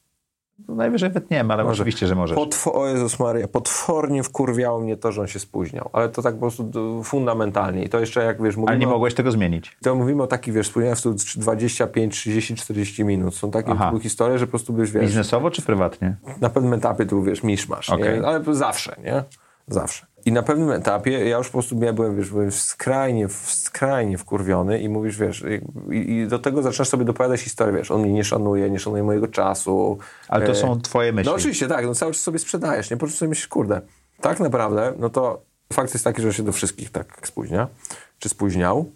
No najwyżej wytniemy, ale Może. oczywiście, że możesz. Potwo o Jezus Maria, potwornie wkurwiało mnie to, że on się spóźniał. Ale to tak po prostu fundamentalnie. I to jeszcze jak, wiesz... Ale nie mogłeś tego zmienić. To mówimy o takich, wiesz, spóźnieniach 25, 30, 40 minut. Są takie historie, że po prostu byś, wiesz... Biznesowo czy prywatnie? Na pewnym etapie tu, wiesz, misz masz, okay. Ale zawsze, nie? Zawsze. I na pewnym etapie ja już po prostu ja byłem, wiesz, byłem skrajnie, skrajnie wkurwiony i mówisz, wiesz, i, i, do tego zaczynasz sobie dopowiadać historię, wiesz, on mnie nie szanuje, nie szanuje mojego czasu. Ale to e, są twoje myśli. No oczywiście, tak, no cały czas sobie sprzedajesz, nie? Po czym sobie myślisz, kurde, tak naprawdę, no to fakt jest taki, że się do wszystkich tak spóźnia, czy spóźniał.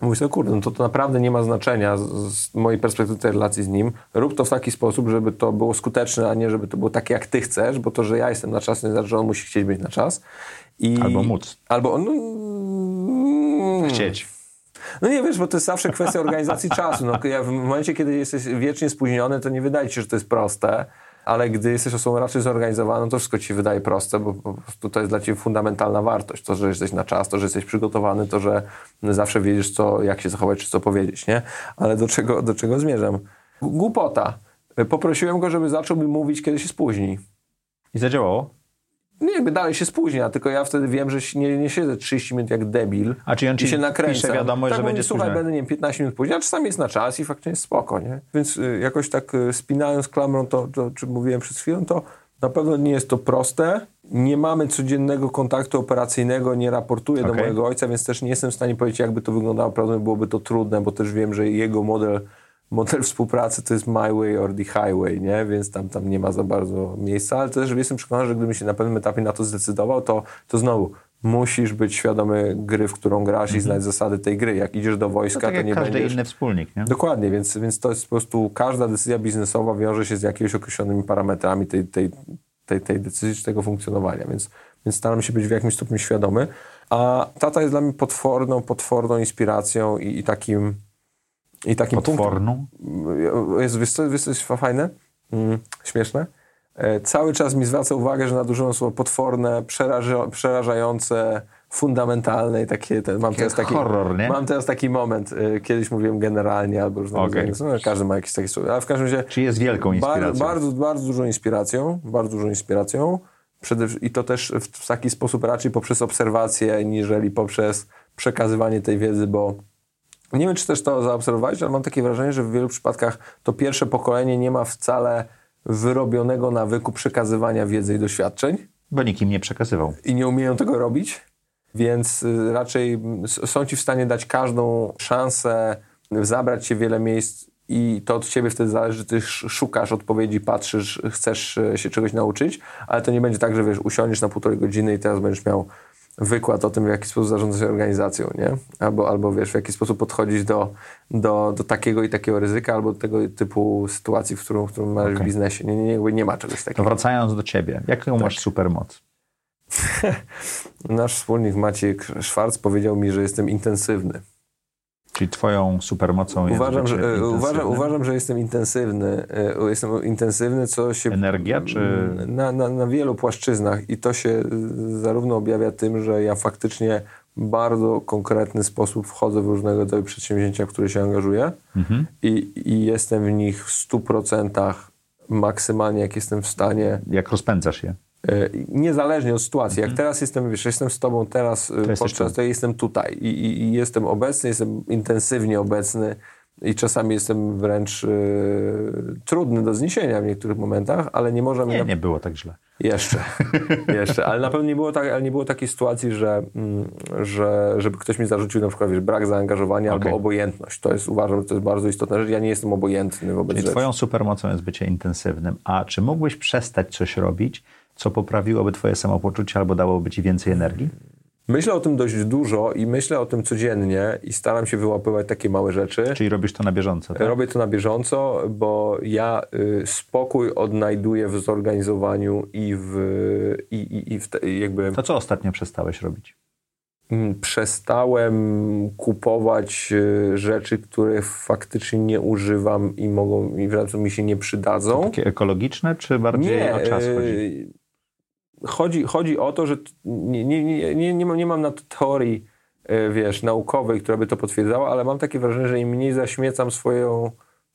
Mówię sobie, kurde, no to, to naprawdę nie ma znaczenia z, z, mojej perspektywy tej relacji z nim. Rób to w taki sposób, żeby to było skuteczne, a nie żeby to było takie, jak ty chcesz, bo to, że ja jestem na czas, nie znaczy, że on musi chcieć być na czas. I, albo móc. Albo no, chcieć. No nie wiesz, bo to jest zawsze kwestia organizacji czasu. No, ja w momencie, kiedy jesteś wiecznie spóźniony, to nie wydaje ci się, że to jest proste ale gdy jesteś osobą raczej zorganizowaną, to wszystko ci wydaje proste, bo po prostu to jest dla ciebie fundamentalna wartość. To, że jesteś na czas, to, że jesteś przygotowany, to, że zawsze wiedziesz, co, jak się zachować, czy co powiedzieć, nie? Ale do czego, do czego zmierzam? Głupota. Poprosiłem go, żeby zaczął mi mówić, kiedy się spóźni. I zadziałało? Nie, jakby dalej się spóźnia, tylko ja wtedy wiem, że nie, nie siedzę 30 minut jak debil A czy on ci się nakręca. pisze wiadomość, tak, że będzie Słuchaj, będę, nie wiem, 15 minut później, a czasami jest na czas i faktycznie jest spoko, nie? Więc y, jakoś tak y, spinając klamrą to, to, czy mówiłem przed chwilą, to na pewno nie jest to proste. Nie mamy codziennego kontaktu operacyjnego, nie raportuję okay. do mojego ojca, więc też nie jestem w stanie powiedzieć, jakby to wyglądało. Prawdopodobnie byłoby to trudne, bo też wiem, że jego model model współpracy to jest my way or the highway, nie? Więc tam, tam nie ma za bardzo miejsca, ale też jestem przekonany, że gdybym się na pewnym etapie na to zdecydował, to, to znowu musisz być świadomy gry, w którą grasz i mhm. znać zasady tej gry. Jak idziesz do wojska, to, tak to nie każdy będziesz... inny wspólnik, nie? Dokładnie, więc, więc to jest po prostu każda decyzja biznesowa wiąże się z jakimiś określonymi parametrami tej, tej, tej, tej decyzji czy tego funkcjonowania, więc, więc staram się być w jakimś stopniu świadomy. A tata jest dla mnie potworną, potworną inspiracją i, i takim i takim Potworną? punktem... Jest, wiesz co, wiesz co jest fajne? Mm, śmieszne? E, cały czas mi zwraca uwagę, że nadużyłem słowo potworne, przeraża, przerażające, fundamentalne i takie... Ten, mam, teraz taki, horror, nie? mam teraz taki moment, e, kiedyś mówiłem generalnie albo różne okay. no, każdy ma jakieś takie słowo, ale w każdym razie... Czy jest wielką inspiracją? Bar, bardzo, bardzo dużą inspiracją, bardzo dużą inspiracją. Przede, I to też w taki sposób raczej poprzez obserwację, niżeli poprzez przekazywanie tej wiedzy, bo nie wiem, czy też to zaobserwowałeś, ale mam takie wrażenie, że w wielu przypadkach to pierwsze pokolenie nie ma wcale wyrobionego nawyku przekazywania wiedzy i doświadczeń. Bo nikim nie przekazywał. I nie umieją tego robić, więc y, raczej są ci w stanie dać każdą szansę, zabrać się wiele miejsc i to od ciebie wtedy zależy, ty szukasz odpowiedzi, patrzysz, chcesz y, się czegoś nauczyć, ale to nie będzie tak, że wiesz, usiądziesz na półtorej godziny i teraz będziesz miał wykład o tym, w jaki sposób zarządzać organizacją, nie? Albo, albo wiesz, w jaki sposób podchodzić do, do, do takiego i takiego ryzyka, albo tego typu sytuacji, w którą, w którą masz okay. w biznesie. Nie, nie, nie, nie ma czegoś takiego. To wracając do ciebie, jaką tak. masz supermoc? Nasz wspólnik Maciek Szwarc powiedział mi, że jestem intensywny. Czyli twoją supermocą jest uważam, że, uważam, uważam, że jestem intensywny. E, jestem intensywny, co się... Energia, czy... Na, na, na wielu płaszczyznach i to się zarówno objawia tym, że ja faktycznie bardzo konkretny sposób wchodzę w różnego rodzaju przedsięwzięcia, w które się angażuję mhm. i, i jestem w nich w 100% maksymalnie, jak jestem w stanie. Jak rozpędzasz je? E, niezależnie od sytuacji. Jak mhm. teraz jestem, wiesz, jestem z tobą teraz e, to podczas, to jestem tutaj I, i, i, jestem obecny, jestem intensywnie obecny i czasami jestem wręcz y, trudny do zniesienia w niektórych momentach, ale nie możemy... Nie, nie było tak źle. Jeszcze, jeszcze, ale na pewno nie było, tak, ale nie było takiej sytuacji, że, mm, że żeby ktoś mi zarzucił na przykład wiesz, brak zaangażowania okay. albo obojętność. To jest, uważam, że to jest bardzo istotne rzecz. Ja nie jestem obojętny wobec Czyli rzeczy. twoją supermocą jest bycie intensywnym. A czy mógłbyś przestać coś robić, co poprawiłoby twoje samopoczucie albo dałoby ci więcej energii? Myślę o tym dość dużo i myślę o tym codziennie i staram się wyłapywać takie małe rzeczy. Czyli robisz to na bieżąco, tak? Robię to na bieżąco, bo ja y, spokój odnajduję w zorganizowaniu i w, i, i, i w te, jakby... To co ostatnio przestałeś robić? Mm, przestałem kupować y, rzeczy, które faktycznie nie używam i mogą i w mi się nie przydadzą. To takie ekologiczne, czy bardziej nie, o czas chodzi? Chodzi, chodzi o to, że nie, nie, nie, nie, nie, mam, nie mam na to teorii, e, wiesz, naukowej, która by to potwierdzała, ale mam takie wrażenie, że im mniej zaśmiecam swoją,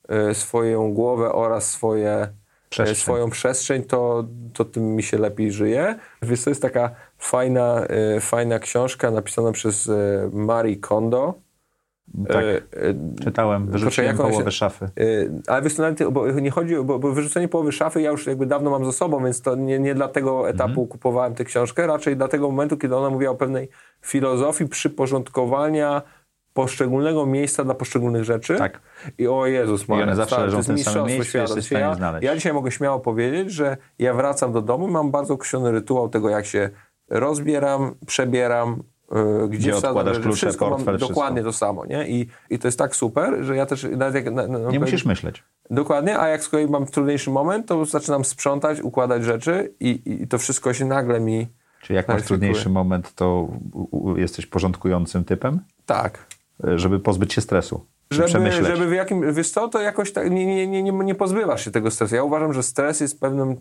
e, swoją głowę oraz swoje, e, przestrzeń. swoją przestrzeń, to, to tym mi się lepiej żyje. Więc to jest taka fajna, fajna książka napisana przez Marie Kondo, tak, e, e, czytałem, wyrzuciłem połowę się, szafy. E, ale wiesz, bo nie chodzi, bo, bo wyrzucenie połowy szafy ja już jakby dawno mam za sobą, więc to nie, nie dla tego etapu mhm. kupowałem tę książkę, raczej dla tego momentu, kiedy ona mówiła o pewnej filozofii przyporządkowania poszczególnego miejsca dla poszczególnych rzeczy. Tak. I o Jezus Maria, I one zawsze leżą w tym samym miejscu, jesteś ja, znaleźć. ja dzisiaj mogę śmiało powiedzieć, że ja wracam do domu, mam bardzo określony rytuał tego, jak się rozbieram, przebieram, gdzie, gdzie odkładasz klucze, wszystko portfel, mam dokładnie to samo, nie? I, I to jest tak super, że ja też... Nawet jak, na, na, nie musisz myśleć. Dokładnie, a jak z kolei mam trudniejszy moment, to zaczynam sprzątać, układać rzeczy i, i to wszystko się nagle mi... Czyli jak masz trudniejszy moment, to jesteś porządkującym typem? Tak. E, żeby pozbyć się stresu. Żeby, żeby w jakim... Wiesz co, to jakoś tak nie, nie, nie, nie, nie pozbywasz się tego stresu. Ja uważam, że stres jest pewnym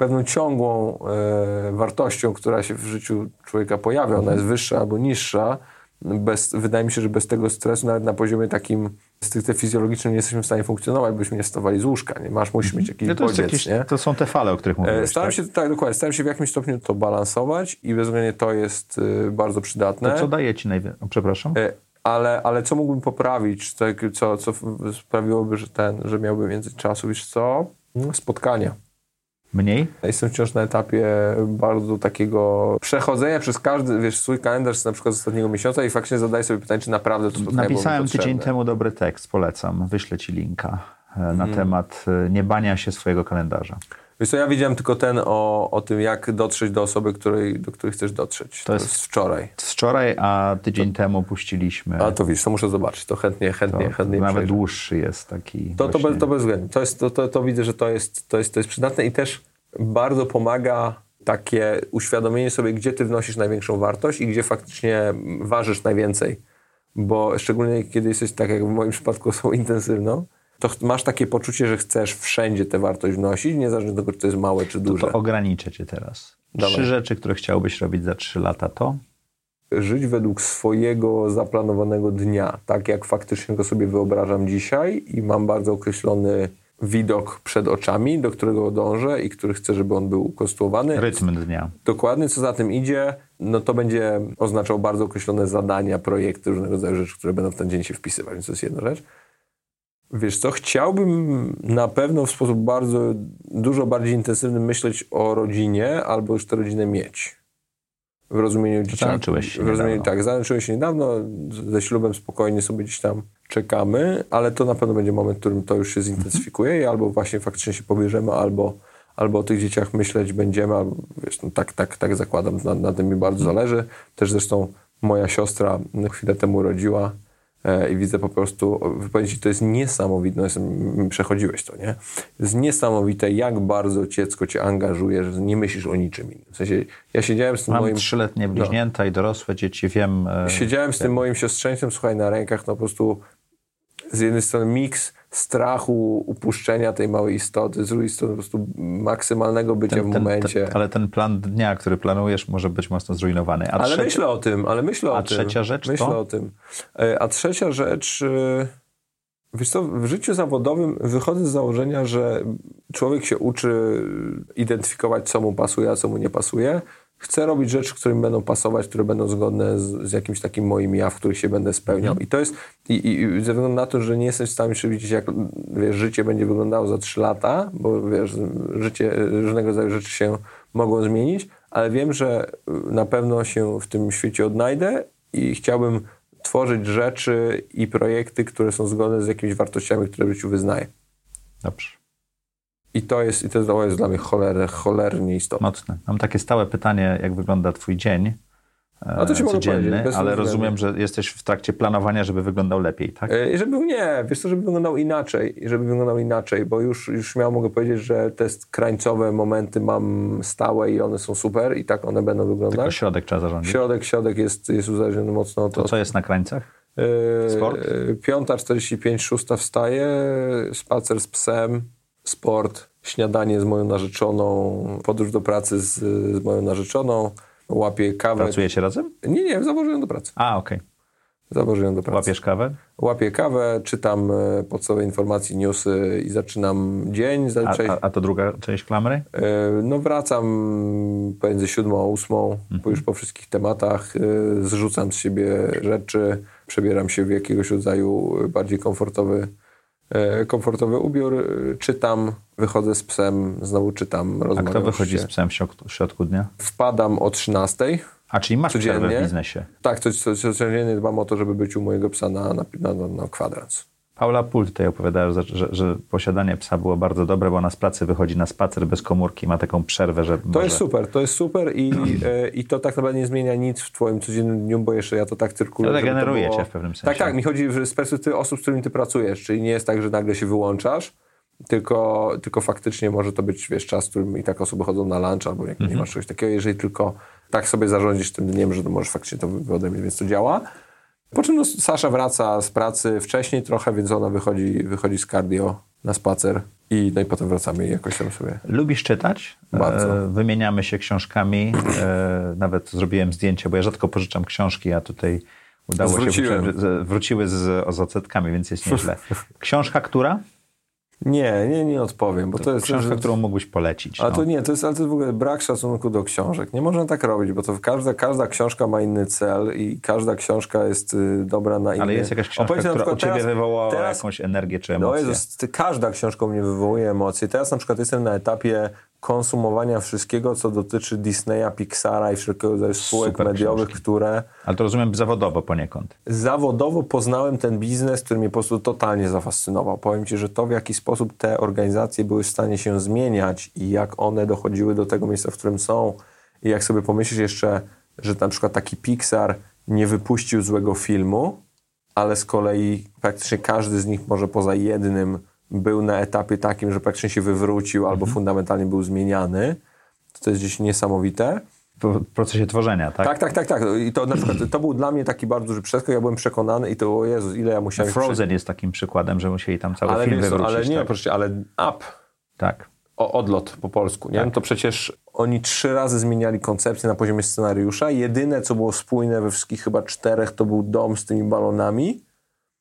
pewną ciągłą e, wartością, która się w życiu człowieka pojawia. Ona jest wyższa albo niższa. Bez, wydaje mi się, że bez tego stresu, nawet na poziomie takim stricte fizjologicznym, nie jesteśmy w stanie funkcjonować, byśmy nie stawali z łóżka. Nie? Masz, musisz mieć jakiś no to, bodziec, jakieś, nie? to są te fale, o których. E, staram tak? się, tak, dokładnie. Staram się w jakimś stopniu to balansować i bezwzględnie to jest y, bardzo przydatne. To co daje ci najwięcej? Przepraszam. E, ale, ale co mógłbym poprawić? Co, co sprawiłoby, że ten, że miałbym więcej czasu, wiesz co? Spotkania. Mniej? Jestem wciąż na etapie bardzo takiego przechodzenia przez każdy, wiesz, swój kalendarz na przykład z ostatniego miesiąca i faktycznie zadaję sobie pytanie, czy naprawdę to spotkanie Napisałem tydzień temu dobry tekst, polecam, wyślę ci linka e, na hmm. temat e, niebania się swojego kalendarza. Wiesz co, ja widziałem tylko ten o, o tym, jak dotrzeć do osoby, której, do której chcesz dotrzeć. To, to jest, jest wczoraj. Wczoraj, a tydzień to, temu puściliśmy. A to wiesz, to muszę zobaczyć. To chętnie, chętnie, to, chętnie. Nawet przejrzę. dłuższy jest taki. To, to, bez, to bezwzględnie. To, jest, to, to, to widzę, że to jest, to, jest, to jest przydatne i też bardzo pomaga takie uświadomienie sobie, gdzie ty wnosisz największą wartość i gdzie faktycznie ważysz najwięcej. Bo szczególnie kiedy jesteś, tak jak w moim przypadku, osobą intensywną, to masz takie poczucie, że chcesz wszędzie tę wartość wnosić, niezależnie od tego, czy to jest małe, czy duże. To, to ograniczę cię teraz. Dawaj. Trzy rzeczy, które chciałbyś robić za trzy lata to? Żyć według swojego zaplanowanego dnia, tak jak faktycznie go sobie wyobrażam dzisiaj i mam bardzo określony widok przed oczami, do którego dążę i który chcę, żeby on był konstruowany. Rytm dnia. Dokładnie, co za tym idzie, no to będzie oznaczał bardzo określone zadania, projekty, różnego rodzaju rzeczy, które będą w ten dzień się wpisywać, więc to jest jedna rzecz. Wiesz co, chciałbym na pewno w sposób bardzo, dużo bardziej intensywny myśleć o rodzinie, albo już tę rodzinę mieć. W rozumieniu dzieciaków. Zaręczyłeś się w rozumieniu, niedawno. Tak, zaręczyłem się niedawno, ze ślubem spokojnie sobie gdzieś tam czekamy, ale to na pewno będzie moment, w którym to już się zintensyfikuje i albo właśnie faktycznie się pobierzemy, albo, albo o tych dzieciach myśleć będziemy, albo wiesz, no tak, tak, tak zakładam, na, na tym mi bardzo zależy. Też zresztą moja siostra chwilę temu urodziła E, i widzę po prostu, powiem Ci, to jest niesamowite, no przechodziłeś to, nie? Jest niesamowite, jak bardzo dziecko Cię angażuje, że nie myślisz o niczym innym. W sensie, ja siedziałem z tym Mam moim... trzyletnie bliźnięta no, i dorosłe dzieci, wiem... E, siedziałem z tym moim siostrzeńcem, słuchaj, na rękach, no po prostu z jednej strony miks strachu, upuszczenia tej małej istoty, z drugiej strony po prostu maksymalnego bycia ten, w momencie. Ten, ale ten plan dnia, który planujesz, może być mocno zrujnowany. A ale trzecia... myślę o tym, ale myślę o A tym. trzecia rzecz Myślę to? o tym. E, a trzecia rzecz... E, wiesz co, w życiu zawodowym wychodzę z założenia, że człowiek się uczy identyfikować, co mu pasuje, a co mu nie pasuje chcę robić rzeczy, które mi będą pasować, które będą zgodne z, z jakimś takim moim ja, w których się będę spełniał. Mm. I to jest, i, i, ze względu na to, że nie jestem w stanie przewidzieć, jak wiesz, życie będzie wyglądało za trzy lata, bo wiesz, życie, różnego rodzaju rzeczy się mogą zmienić, ale wiem, że na pewno się w tym świecie odnajdę i chciałbym tworzyć rzeczy i projekty, które są zgodne z jakimiś wartościami, które w życiu wyznaję. Dobrze. I to jest, i to jest, dla mnie choler, cholernie istotne. Mocne. Mam takie stałe pytanie, jak wygląda twój dzień A to ci mogę powiedzieć, bez ale rozumiem, że jesteś w trakcie planowania, żeby wyglądał lepiej, tak? E, Żeby nie, wiesz co, żeby wyglądał inaczej, żeby wyglądał inaczej, bo już, już śmiało mogę powiedzieć, że te krańcowe momenty mam stałe i one są super i tak one będą Tylko wyglądać. środek trzeba zarządzić. Środek, środek jest, jest uzależniony mocno od To co jest na krańcach? E, Sport? e, Piąta, 45, szósta wstaję, spacer z psem, sport, śniadanie z moją narzeczoną, podróż do pracy z, z moją narzeczoną, łapię kawę. Pracujecie razem? Nie, nie, zawożę ją do pracy. A, okej. Zawożę ją do pracy. Łapiesz kawę? Łapię kawę, czytam e, podstawowe informacje, newsy i zaczynam dzień. A, Zazwyczaj, a, a to druga część klamry? e, no wracam pomiędzy siódmą a ósmą, Mhm. po już po wszystkich tematach, e, zrzucam z siebie rzeczy, przebieram się w jakiegoś rodzaju bardziej komfortowy, komfortowy ubiór, e, czytam, wychodzę z psem, znowu czytam, A rozmawiam. kto wychodzi się. z psem w środku, w środku dnia? Wpadam o 13. A, czyli masz przerwę Codziennie? w biznesie. Tak, co, co, co, codziennie dbam o to, żeby być u mojego psa na, na, na, na kwadrans. Paula Pól tutaj opowiadała, że, że, że posiadanie psa było bardzo dobre, bo ona z pracy wychodzi na spacer bez komórki, ma taką przerwę, że To może... jest super, to jest super i, e, i to tak naprawdę nie zmienia nic w twoim codziennym dniu, bo jeszcze ja to tak cyrkuluję. Ale to generuje było- cię w pewnym sensie. Tak, tak, mi chodzi że z perspektywy osób, z którymi ty pracujesz, czyli nie jest tak, że nagle się wyłączasz, tylko, tylko faktycznie może to być, wiesz, czas, w którym i tak osoby chodzą na lunch albo jak Mhm. nie masz czegoś takiego, jeżeli tylko tak sobie zarządzisz tym dniem, że to możesz faktycznie to wyodrębnić, więc to działa. Po czym no, Sasza wraca z pracy wcześniej trochę, więc ona wychodzi, wychodzi z cardio na spacer i, no i potem wracamy i jakoś tam sobie... Lubisz czytać? Bardzo. E, Wymieniamy się książkami. E, Nawet zrobiłem zdjęcie, bo ja rzadko pożyczam książki, a tutaj udało Zwróciłem. się, wróciły z ozacetkami, więc jest nieźle. Książka która? Nie, nie, nie odpowiem, bo to, jest... Książka, którą mógłbyś polecić. Ale no. to nie, to jest, ale to jest w ogóle brak szacunku do książek. Nie można tak robić, bo to każda, każda książka ma inny cel i każda książka jest y, dobra na inny... Ale jest jakaś książka, Opowiedz która u ciebie teraz- wywołała teraz- jakąś energię czy No emocję. Jezus, ty, każda książka u mnie wywołuje emocje. Teraz na przykład jestem na etapie konsumowania wszystkiego, co dotyczy Disneya, Pixara i wszelkiego rodzaju spółek Super mediowych, książki. które Ale to rozumiem zawodowo poniekąd. zawodowo poznałem ten biznes, który mnie po prostu totalnie zafascynował. Powiem Ci, że to w jaki sposób te organizacje były w stanie się zmieniać i jak one dochodziły do tego miejsca, w którym są i jak sobie pomyślisz jeszcze, że na przykład taki Pixar nie wypuścił złego filmu, ale z kolei praktycznie każdy z nich może poza jednym był na etapie takim, że praktycznie się wywrócił albo fundamentalnie był zmieniany. To jest gdzieś niesamowite. W procesie tworzenia, tak? Tak, tak, tak, tak. I to na przykład to był dla mnie taki bardzo duży przeskok. Ja byłem przekonany i to, o Jezus, ile ja musiałem... Frozen jest takim przykładem, że musieli tam cały ale film wywrócić. ale nie, tak? proszę, ale up, tak. o, odlot po polsku, nie? Tak. To przecież oni trzy razy zmieniali koncepcję na poziomie scenariusza. Jedyne, co było spójne we wszystkich chyba czterech, to był dom z tymi balonami.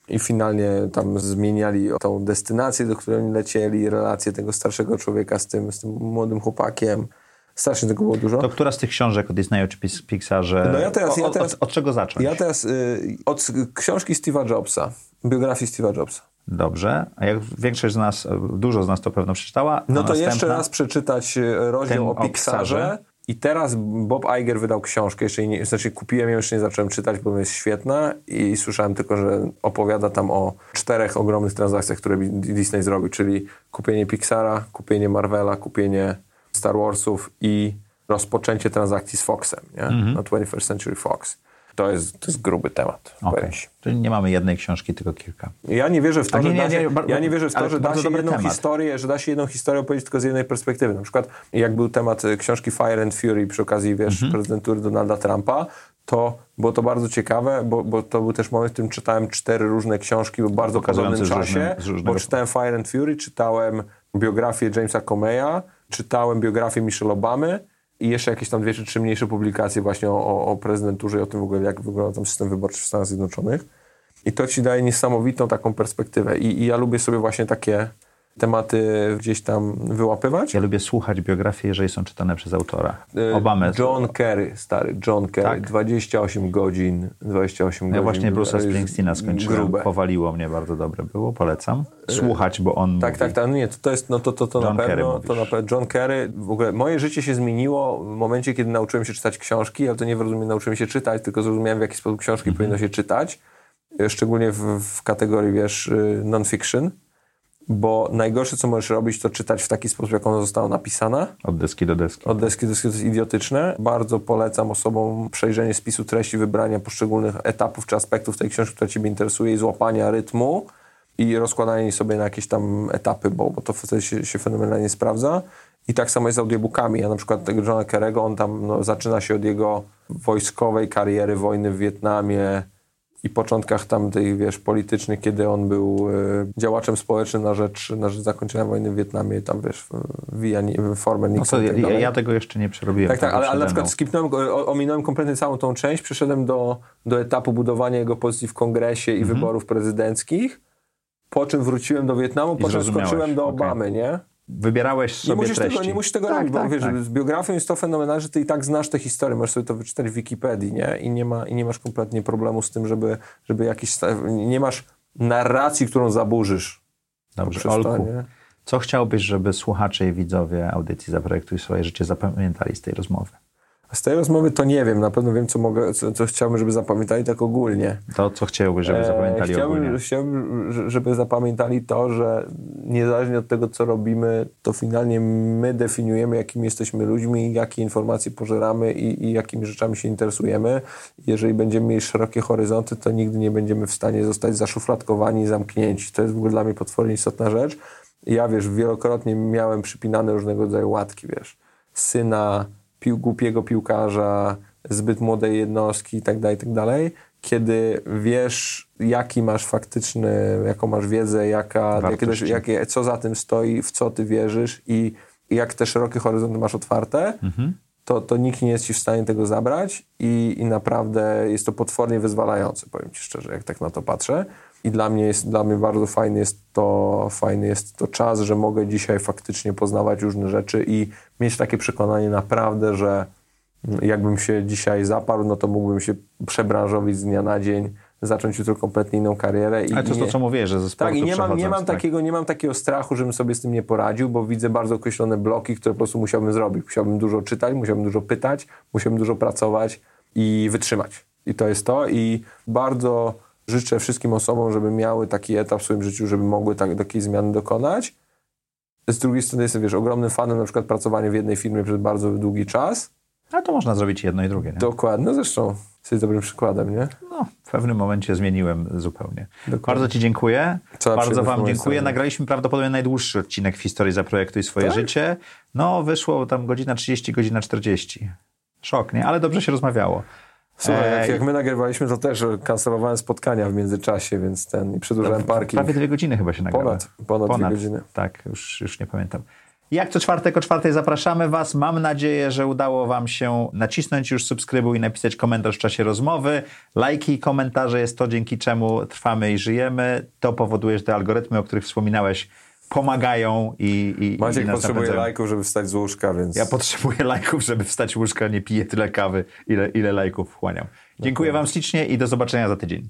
I finalnie tam zmieniali tą destynację, do której oni lecieli, relację tego starszego człowieka z tym, z tym młodym chłopakiem. Strasznie tego było dużo. To która z tych książek o Disneyu czy Pix- Pixarze, No ja teraz- ja o- teraz- od, od czego zacząć? Ja teraz y, od książki Steve'a Jobsa, biografii Steve'a Jobsa. Dobrze, a jak większość z nas, dużo z nas to pewno przeczytała, No to następna- jeszcze raz przeczytać e, rozdział Ten o o Pixarze. I teraz Bob Iger wydał książkę, jeszcze nie, znaczy kupiłem ją, jeszcze nie zacząłem czytać, bo jest świetna i słyszałem tylko, że opowiada tam o czterech ogromnych transakcjach, które Disney zrobił, czyli kupienie Pixara, kupienie Marvela, kupienie Star Warsów i rozpoczęcie transakcji z Foxem, nie? Mhm. na 21st Century Fox. To jest, to jest gruby temat. Ci. Czyli nie mamy jednej książki, tylko kilka. Ja nie wierzę w to, nie, że, da się, nie, ja nie wierzę w to, że da się jedną temat. historię, że da się jedną historię opowiedzieć tylko z jednej perspektywy. Na przykład jak był temat y, książki Fire and Fury przy okazji, wiesz, Mhm. prezydentury Donalda Trumpa, to było to bardzo ciekawe, bo, bo to był też moment, w którym czytałem cztery różne książki w bardzo podobnym czasie, z różnego- bo czytałem Fire and Fury, czytałem biografię Jamesa Comeya, czytałem biografię Michelle Obamy i jeszcze jakieś tam dwie czy trzy mniejsze publikacje właśnie o, o, prezydenturze i o tym w ogóle, jak wygląda tam system wyborczy w Stanach Zjednoczonych. I to ci daje niesamowitą taką perspektywę. I, i ja lubię sobie właśnie takie, tematy gdzieś tam wyłapywać. Ja lubię słuchać biografii, jeżeli są czytane przez autora. E, Obamę. John Kerry, stary, John Kerry, Tak. 28 godzin, 28 Ja godzin. właśnie Bruce'a jest Springsteena skończyłem. Grube. Powaliło mnie bardzo dobre było, polecam. Słuchać, bo on Tak, mówi. tak, tak. No nie, to, to jest, no to, to, to John na pewno, to na pewno. John Kerry, w ogóle moje życie się zmieniło w momencie, kiedy nauczyłem się czytać książki, ale to nie w rozumieniu nauczyłem się czytać, tylko zrozumiałem, w jaki sposób książki Mhm. powinno się czytać, E, szczególnie w, w kategorii, wiesz, non-fiction, bo najgorsze, co możesz robić, to czytać w taki sposób, jak ona została napisana, Od deski do deski. od deski do deski to jest idiotyczne. Bardzo polecam osobom przejrzenie spisu treści, wybrania poszczególnych etapów czy aspektów tej książki, która Ciebie interesuje i złapania rytmu i rozkładanie sobie na jakieś tam etapy, bo, bo to wtedy się, się fenomenalnie sprawdza. I tak samo jest z audiobookami. Ja na przykład tego Johna Kerego, on tam no, zaczyna się od jego wojskowej kariery, wojny w Wietnamie i początkach tam tej, wiesz, politycznych, kiedy on był e, działaczem społecznym na rzecz, na rzecz zakończenia wojny w Wietnamie, tam wiesz, wbijanie formę No to Nixon tak ja, ja tego jeszcze nie przerobiłem. Tak, tak, ale, ale na przykład skipnąłem, ominąłem kompletnie całą tą część, przeszedłem do, do etapu budowania jego pozycji w kongresie Mhm. i wyborów prezydenckich, po czym wróciłem do Wietnamu, po czym skoczyłem do. Obamy, nie? Wybierałeś sobie Nie musisz, treści. tego, nie musisz tego tak, robić, bo tak, wiesz, tak. z biografią jest to fenomenalne, że ty i tak znasz tę historię, możesz sobie to wyczytać w Wikipedii, nie? I nie, ma, i nie masz kompletnie problemu z tym, żeby, żeby jakiś... Nie masz narracji, którą zaburzysz. Dobrze, to, Olku, nie? co chciałbyś, żeby słuchacze i widzowie audycji Zaprojektuj swoje życie zapamiętali z tej rozmowy? Z tej rozmowy to nie wiem, na pewno wiem, co, mogę, co, co chciałbym, żeby zapamiętali tak ogólnie. To, co chciałbyś, żeby zapamiętali E, chciałbym, ogólnie? Chciałbym, że- żeby zapamiętali to, że niezależnie od tego, co robimy, to finalnie my definiujemy, jakimi jesteśmy ludźmi, jakie informacje pożeramy i, i jakimi rzeczami się interesujemy. Jeżeli będziemy mieli szerokie horyzonty, to nigdy nie będziemy w stanie zostać zaszufladkowani i zamknięci. To jest w ogóle dla mnie potwornie istotna rzecz. Ja, wiesz, wielokrotnie miałem przypinane różnego rodzaju łatki, wiesz, syna, pił, głupiego piłkarza, zbyt młodej jednostki i tak dalej, i tak. Kiedy wiesz, jaki masz faktyczny, jaką masz wiedzę, jaka, jakie, co za tym stoi, w co ty wierzysz i, i jak te szerokie horyzonty masz otwarte, to, to nikt nie jest ci w stanie tego zabrać i, i naprawdę jest to potwornie wyzwalające, powiem ci szczerze, jak tak na to patrzę. I dla mnie jest, dla mnie bardzo fajny jest to, fajny jest to czas, że mogę dzisiaj faktycznie poznawać różne rzeczy i mieć takie przekonanie naprawdę, że jakbym się dzisiaj zaparł, no to mógłbym się przebranżowić z dnia na dzień, zacząć jutro kompletnie inną karierę. I, Ale to jest to, co mówię, że ze sportu tak, i nie mam, nie, mam tak. takiego, nie mam takiego strachu, żebym sobie z tym nie poradził, bo widzę bardzo określone bloki, które po prostu musiałbym zrobić. Musiałbym dużo czytać, musiałbym dużo pytać, musiałbym dużo pracować i wytrzymać. I to jest to. I bardzo życzę wszystkim osobom, żeby miały taki etap w swoim życiu, żeby mogły tak, takiej zmiany dokonać. Z drugiej strony jestem, wiesz, ogromnym fanem na przykład pracowania w jednej firmie przez bardzo długi czas. Ale to można zrobić jedno i drugie. Nie? Dokładnie. No zresztą jesteś dobrym przykładem, nie? No, w pewnym momencie zmieniłem zupełnie. Dokładnie. Bardzo Ci dziękuję. Cała Bardzo Wam dziękuję. Nagraliśmy prawdopodobnie najdłuższy odcinek w historii Zaprojektuj swoje Tak? życie. No, wyszło tam godzina 30, godzina 40. Szok, nie? Ale dobrze się rozmawiało. Słuchaj, jak, jak my nagrywaliśmy, to też kancelowałem spotkania w międzyczasie, więc ten i przedłużałem parking. Prawie dwie godziny chyba się nagrało. Ponad, ponad, dwie godziny. Tak, już, już nie pamiętam. Jak co czwartek o czwartej zapraszamy Was. Mam nadzieję, że udało Wam się nacisnąć już subskrybuj i napisać komentarz w czasie rozmowy. Lajki i komentarze jest to, dzięki czemu trwamy i żyjemy. To powoduje, że te algorytmy, o których wspominałeś, pomagają i, i, Maciek i potrzebuje napędzają. lajków, żeby wstać z łóżka, więc... Ja potrzebuję lajków, żeby wstać z łóżka, nie piję tyle kawy, ile, ile lajków wchłaniam. Dziękuję Wam ślicznie i do zobaczenia za tydzień.